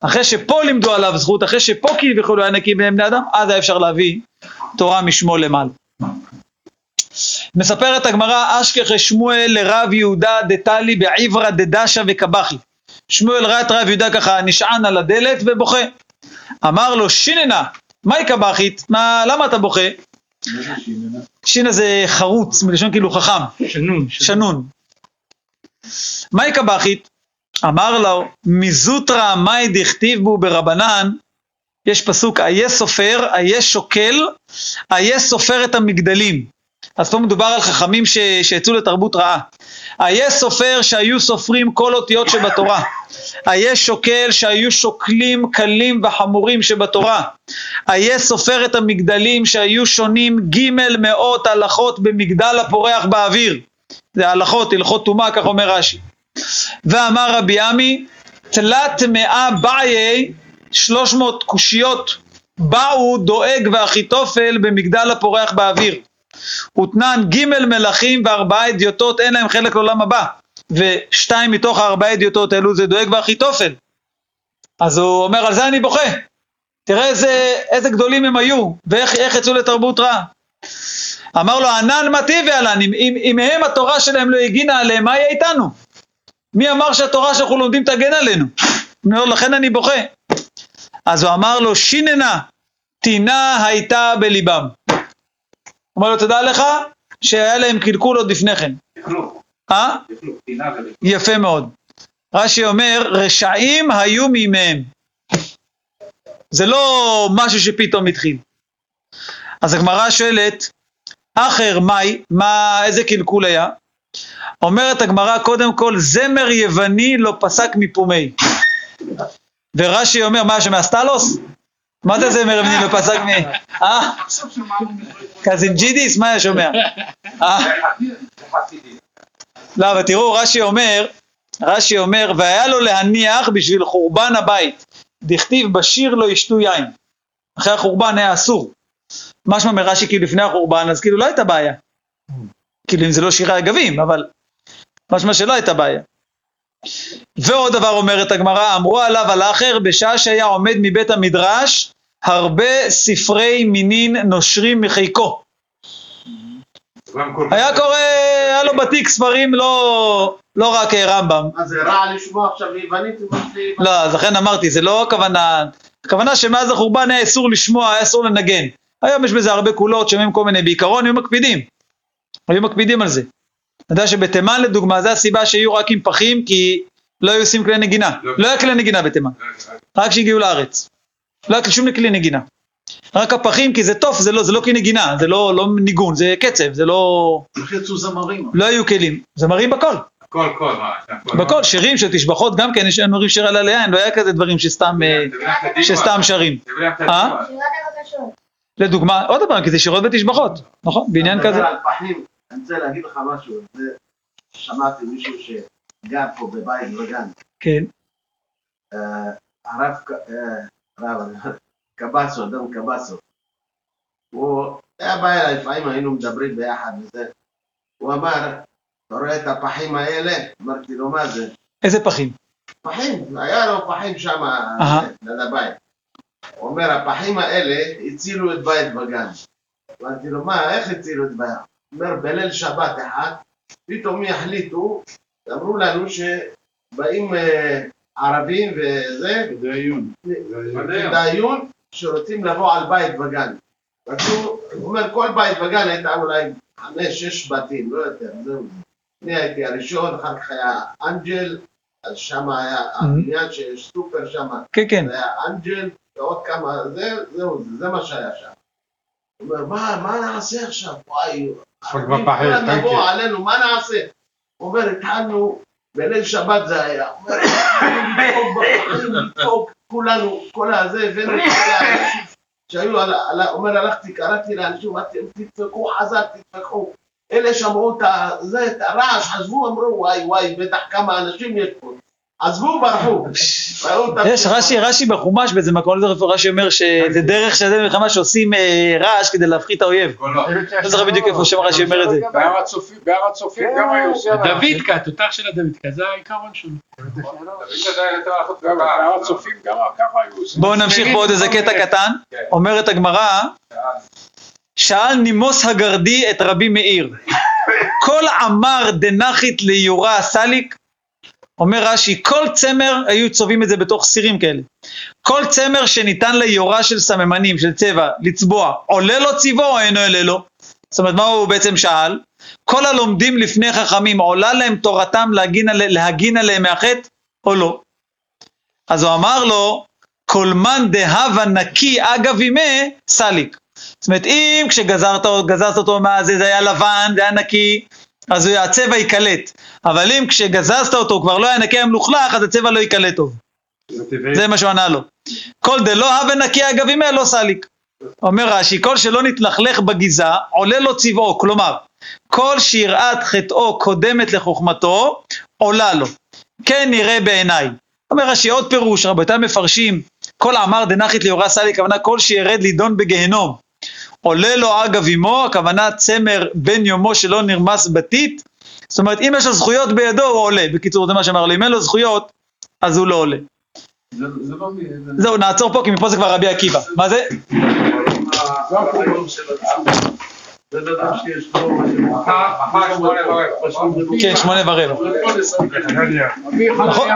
Speaker 2: אחרי שפה לימדו עליו זכות, אחרי שפה כביכול היה נקי בני אדם, אז היה אפשר להביא תורה משמו למעלה. מספרת הגמרא, אשכחי שמואל לרב יהודה דטלי בעברה דדשה וקבחי. שמואל ראה את רב יהודה ככה נשען על הדלת ובוכה. אמר לו, שיננה, מהי קבחית? מה, למה אתה בוכה? שינה זה חרוץ, מלשון כאילו חכם,
Speaker 7: שנון.
Speaker 2: שנון. מאי קבחית? אמר לו, מזוטרא מאי דכתיב בו ברבנן, יש פסוק, איה סופר, איה שוקל, איה סופר את המגדלים. אז פה מדובר על חכמים ש... שיצאו לתרבות רעה. איה סופר שהיו סופרים כל אותיות שבתורה. איה שוקל שהיו שוקלים קלים וחמורים שבתורה. איה סופר את המגדלים שהיו שונים ג' מאות הלכות במגדל הפורח באוויר. זה הלכות, הלכות טומאה, כך אומר רש"י. ואמר רבי עמי, תלת מאה באיי, שלוש מאות קושיות, באו דואג ואחיתופל במגדל הפורח באוויר. ותנן ג' מלכים וארבעה אדיוטות אין להם חלק לעולם הבא. ושתיים מתוך הארבעה אדיוטות האלו זה דואג ואחיתופל. אז הוא אומר, על זה אני בוכה. תראה איזה, איזה גדולים הם היו, ואיך איך יצאו לתרבות רעה. אמר לו, ענן מה טיבי עלן, אם, אם, אם הם התורה שלהם לא הגינה עליהם, מה יהיה איתנו? מי אמר שהתורה שאנחנו לומדים תגן עלינו? אומר, לכן אני בוכה. אז הוא אמר לו, שיננה, טינה הייתה בליבם. אומר לו, תדע לך שהיה להם קלקול עוד לפני כן. אה? יפה מאוד. רש"י אומר, רשעים היו מימיהם. זה לא משהו שפתאום התחיל. אז הגמרא שואלת, אחר מאי, מה, איזה קלקול היה? אומרת הגמרא, קודם כל, זמר יווני לא פסק מפומי. ורש"י אומר, מה, שמאסטלוס? מה זה זמר יווני לא פסק מ... אה? קזנג'ידיס? מה היה שומע? אה? לא, אבל תראו, רש"י אומר, רש"י אומר, והיה לו להניח בשביל חורבן הבית. דכתיב בשיר לא ישתו יין. אחרי החורבן היה אסור. משמע מרש"י כאילו לפני החורבן, אז כאילו לא הייתה בעיה. כאילו אם זה לא שירי עגבים, אבל משמע שלא הייתה בעיה. ועוד דבר אומרת הגמרא, אמרו עליו על האחר, בשעה שהיה עומד מבית המדרש, הרבה ספרי מינין נושרים מחיקו. היה קורא, היה לו בתיק ספרים לא, לא רק אה, רמב"ם.
Speaker 4: מה זה רע לשמוע עכשיו יוונית?
Speaker 2: לא, אז לכן אמרתי, זה לא הכוונה, הכוונה שמאז החורבן היה אסור לשמוע, היה אסור לנגן. היום יש בזה הרבה קולות, שומעים כל מיני, בעיקרון היו מקפידים. היו מקפידים על זה. אתה יודע שבתימן לדוגמה, זו הסיבה שהיו רק עם פחים, כי לא היו עושים כלי נגינה. לא היה כלי נגינה בתימן, רק כשהגיעו לארץ. לא היה שום כלי נגינה. רק הפחים, כי זה טוף, זה לא, זה לא כלי נגינה, זה לא, לא ניגון, זה קצב, זה לא...
Speaker 4: איך יצאו זמרים?
Speaker 2: לא היו כלים. זמרים בכל.
Speaker 3: כל, כל, מה, הכל.
Speaker 2: בכל, שירים של תשבחות גם כן, יש אומרים שיר על עליין, לא היה כזה דברים שסתם, אה. שסתם שרים. אה? לדוגמה, עוד פעם, כי זה שירות ותשבחות, נכון? בעניין כזה.
Speaker 4: אני רוצה להגיד לך משהו, שמעתי מישהו שגר פה בבית וגן,
Speaker 2: כן,
Speaker 4: אה, הרב, אה, קבסו, אדם קבסו, הוא היה בא אליי, לפעמים היינו מדברים ביחד וזה, הוא אמר, אתה רואה את הפחים האלה? אמרתי לו, מה זה?
Speaker 2: איזה פחים?
Speaker 4: פחים, היה לו פחים שם. ליד הבית. הוא אומר, הפחים האלה הצילו את בית וגן. אמרתי לו, מה, איך הצילו את בית? אומר, בליל שבת אחד, פתאום יחליטו, אמרו לנו שבאים אה, ערבים וזה. דעיון, שרוצים לבוא על בית וגן. רצו, הוא אומר, כל בית וגן הייתה אולי חמש, שש בתים, לא יותר, זהו. אני הייתי הראשון, אחר כך היה אנג'ל, אז שם היה הבניין שיש סופר שם,
Speaker 2: כן, כן.
Speaker 4: היה אנג'ל, ועוד כמה, זה, זהו, זה, זה מה שהיה שם. הוא אומר, מה, מה נעשה עכשיו? וואי, יבואו עלינו, מה נעשה? אומר, התחלנו, בליל שבת זה היה, אומר, לדפוק כולנו, כל הזה, הבאנו את האנשים שהיו, אומר, הלכתי, קראתי לאנשים, אמרתי, תדפקו חזק, תדפקו. אלה שמעו את הרעש, חשבו, אמרו, וואי וואי, בטח כמה אנשים יש פה. עזבו, ברחו.
Speaker 2: יש רש"י, רש"י בחומש באיזה מקום, לא זוכר רש"י אומר שזה דרך שזה מלחמה שעושים אה, רעש כדי להפחית את האויב. לא זוכר בדיוק איפה שם רש"י אומר את זה.
Speaker 5: בהר הצופים, בהר הצופים גם היו עושים.
Speaker 7: דוידקה, התותח של הדוידקה, זה העיקרון שלו.
Speaker 3: דוד.
Speaker 2: בואו נמשיך בעוד איזה קטע קטן. אומרת הגמרא, שאל נימוס הגרדי את רבי מאיר, כל עמר דנחית ליורה סליק, אומר רש"י, כל צמר, היו צובעים את זה בתוך סירים כאלה, כל צמר שניתן ליורה של סממנים, של צבע, לצבוע, עולה לו צבעו או אינו עולה לו? זאת אומרת, מה הוא בעצם שאל? כל הלומדים לפני חכמים, עולה להם תורתם להגין, עלי, להגין עליהם מהחטא או לא? אז הוא אמר לו, כל מאן דהבה נקי אגב ימי סליק. זאת אומרת, אם כשגזרת גזרת אותו מהזה, זה היה לבן, זה היה נקי, אז הצבע ייקלט. אבל אם כשגזזת אותו הוא כבר לא היה נקי, היה מלוכלך, אז הצבע לא ייקלט טוב. זה מה שהוא ענה לו. כל דלא הווה נקי אגב ימי לא סליק. אומר רש"י, כל שלא נתלכלך בגיזה, עולה לו צבעו, כלומר, כל שיראת חטאו קודמת לחוכמתו, עולה לו. כן נראה בעיניי. אומר רש"י, עוד פירוש, רבותיי מפרשים, כל עמר דנחית ליורה סלי, הכוונה כל שירד לידון בגיהנום. עולה לו אגב אמו, הכוונה צמר בן יומו שלא נרמס בתית. זאת אומרת, אם יש לו זכויות בידו, הוא עולה. בקיצור, זה מה שאמר לי, אם אין לו זכויות, אז הוא לא עולה.
Speaker 5: זה זה לא...
Speaker 2: זהו, נעצור פה, כי מפה זה כבר רבי עקיבא. מה זה?
Speaker 3: מחר שמונה ורבע, נכון?